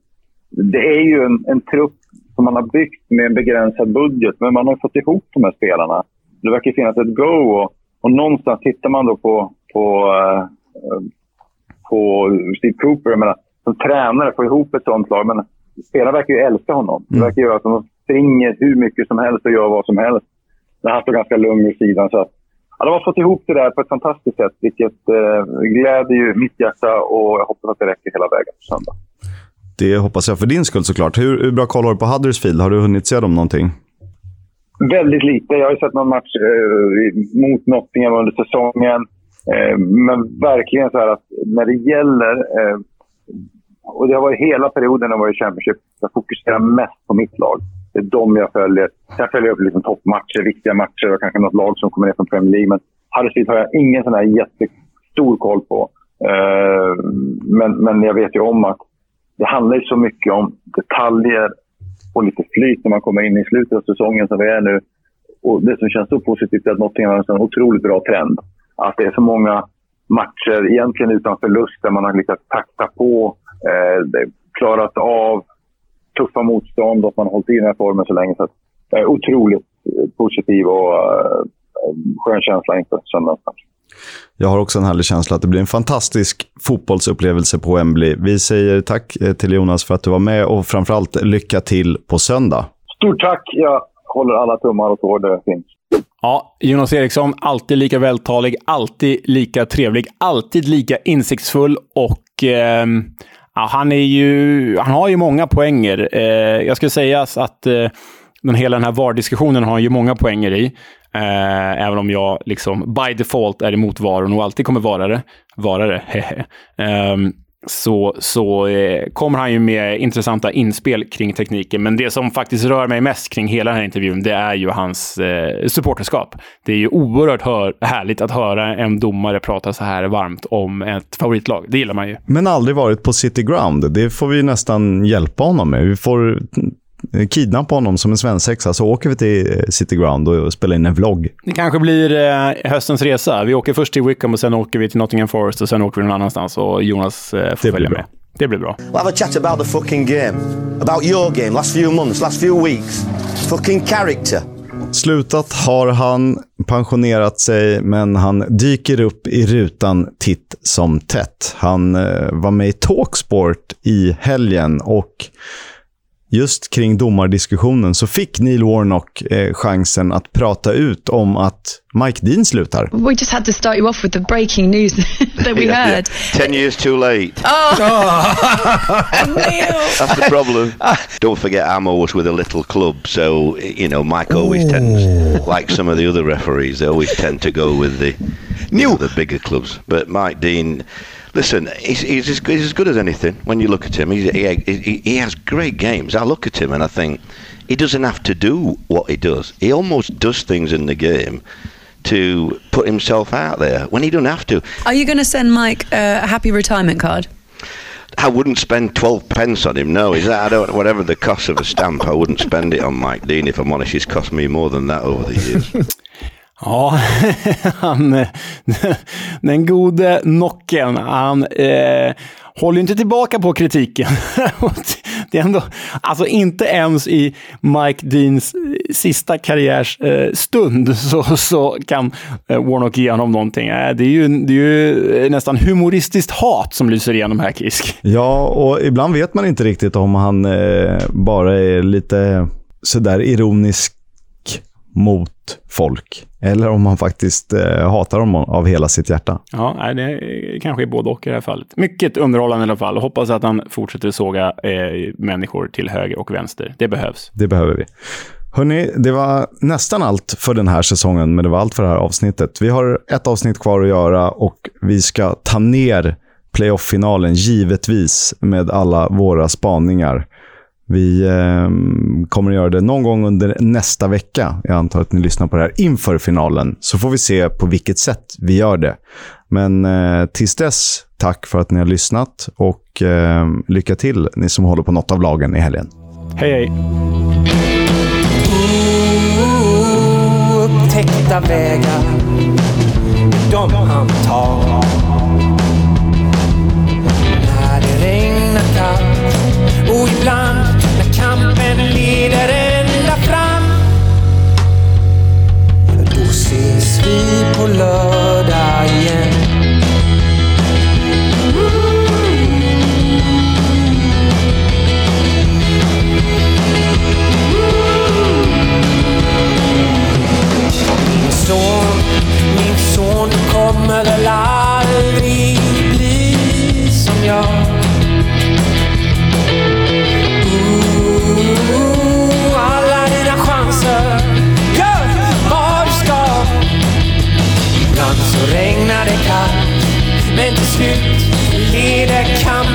Speaker 6: Det är ju en, en trupp som man har byggt med en begränsad budget. Men man har fått ihop de här spelarna. Det verkar finnas ett go. Och, och någonstans tittar man då på, på, eh, på Steve Cooper. Jag menar, som tränare, få ihop ett sånt lag. Men spelarna verkar ju älska honom. Det mm. verkar göra att de springer hur mycket som helst och gör vad som helst. Men han står ganska lugn vid sidan. Så att, ja, de har fått ihop det där på ett fantastiskt sätt, vilket eh, gläder ju mitt hjärta och jag hoppas att det räcker hela vägen på söndag.
Speaker 1: Det hoppas jag för din skull såklart. Hur, hur bra koll har du på Huddersfield? Har du hunnit se dem någonting?
Speaker 6: Väldigt lite. Jag har sett någon match eh, mot Nottingham under säsongen. Eh, men verkligen så här att när det gäller... Eh, och det har varit hela perioden när jag var i Championship. Jag fokuserar mest på mitt lag. Det är de jag följer. Sen följer jag upp liksom toppmatcher, viktiga matcher och kanske något lag som kommer ner från Premier League. Men Huddersfield har jag ingen sån här jättestor koll på. Eh, men, men jag vet ju om att det handlar ju så mycket om detaljer och lite flyt när man kommer in i slutet av säsongen som vi är nu. Och det som känns så positivt är att Nottingham har en sån otroligt bra trend. Att det är så många matcher, egentligen utan förlust, där man har lyckats takta på, eh, klarat av tuffa motstånd och att man har hållit i den här formen så länge. Så jag är otroligt positiv och eh, skön känsla inför söndagens match.
Speaker 1: Jag har också en härlig känsla att det blir en fantastisk fotbollsupplevelse på Wembley. Vi säger tack eh, till Jonas för att du var med och framförallt lycka till på söndag.
Speaker 6: Stort tack! Jag håller alla tummar och tår det finns.
Speaker 2: Ja, Jonas Eriksson, alltid lika vältalig, alltid lika trevlig, alltid lika insiktsfull och eh, han, är ju, han har ju många poänger. Eh, jag skulle säga att eh, den, hela den här VAR-diskussionen har han ju många poänger i. Eh, även om jag liksom by default är emot VAR och nog alltid kommer vara det. Vara det, <laughs> eh, så, så eh, kommer han ju med intressanta inspel kring tekniken. Men det som faktiskt rör mig mest kring hela den här intervjun, det är ju hans eh, supporterskap. Det är ju oerhört hör, härligt att höra en domare prata så här varmt om ett favoritlag. Det gillar man ju.
Speaker 1: Men aldrig varit på City Ground. Det får vi nästan hjälpa honom med. Vi får kidnappa honom som en svensexa så åker vi till eh, City Ground och spelar in en vlogg.
Speaker 2: Det kanske blir eh, höstens resa. Vi åker först till Wickham och sen åker vi till Nottingham Forest och sen åker vi någon annanstans och Jonas eh, får följa med. Det blir bra.
Speaker 7: We'll have a chat about the fucking game. About your game, last few months, last few weeks. Fucking character.
Speaker 1: Slutat har han, pensionerat sig, men han dyker upp i rutan titt som tätt. Han eh, var med i Talksport i helgen och just kring domardiskussionen så fick Neil Warnock eh, chansen att prata ut om att Mike Dean slutar.
Speaker 8: We just had to start you off with the breaking news <laughs> that we yeah, heard.
Speaker 9: Yeah. Ten years too late.
Speaker 8: Oh, <laughs>
Speaker 9: That's the problem. Don't forget I'm always with a little club, so you know Mike always Ooh. tends, like some of the other referees, they always tend to go with the, you know, the bigger clubs. But Mike Dean listen, he's, he's, as, he's as good as anything. When you look at him, he, he, he has great games. I look at him and I think he doesn't have to do what he does. He almost does things in the game to put himself out there when he doesn't have to.
Speaker 8: Are you going to send Mike uh, a happy retirement card?
Speaker 9: I wouldn't spend 12 pence on him. No, is that I don't whatever the cost of a stamp, I wouldn't spend it on Mike Dean if I'm honest. He's cost me more than that over the years. <laughs>
Speaker 2: Ja, <laughs> han, den gode Nocken, han eh, håller ju inte tillbaka på kritiken. <laughs> det är ändå, alltså inte ens i Mike Deans eh, sista karriärsstund eh, så, så kan eh, Warnock ge honom någonting. Det är, ju, det är ju nästan humoristiskt hat som lyser igenom här, Kisk.
Speaker 1: Ja, och ibland vet man inte riktigt om han eh, bara är lite sådär ironisk mot folk. Eller om han faktiskt eh, hatar dem av hela sitt hjärta.
Speaker 2: Ja, det kanske är både och i det här fallet. Mycket underhållande i alla fall. Hoppas att han fortsätter såga eh, människor till höger och vänster. Det behövs.
Speaker 1: Det behöver vi. Hörni, det var nästan allt för den här säsongen, men det var allt för det här avsnittet. Vi har ett avsnitt kvar att göra och vi ska ta ner playoff-finalen, givetvis, med alla våra spaningar. Vi eh, kommer att göra det någon gång under nästa vecka. Jag antar att ni lyssnar på det här inför finalen. Så får vi se på vilket sätt vi gör det. Men eh, tills dess, tack för att ni har lyssnat och eh, lycka till ni som håller på något av lagen i helgen.
Speaker 2: Hej, hej!
Speaker 10: Upptäckta vägar, de hamnar for love. to come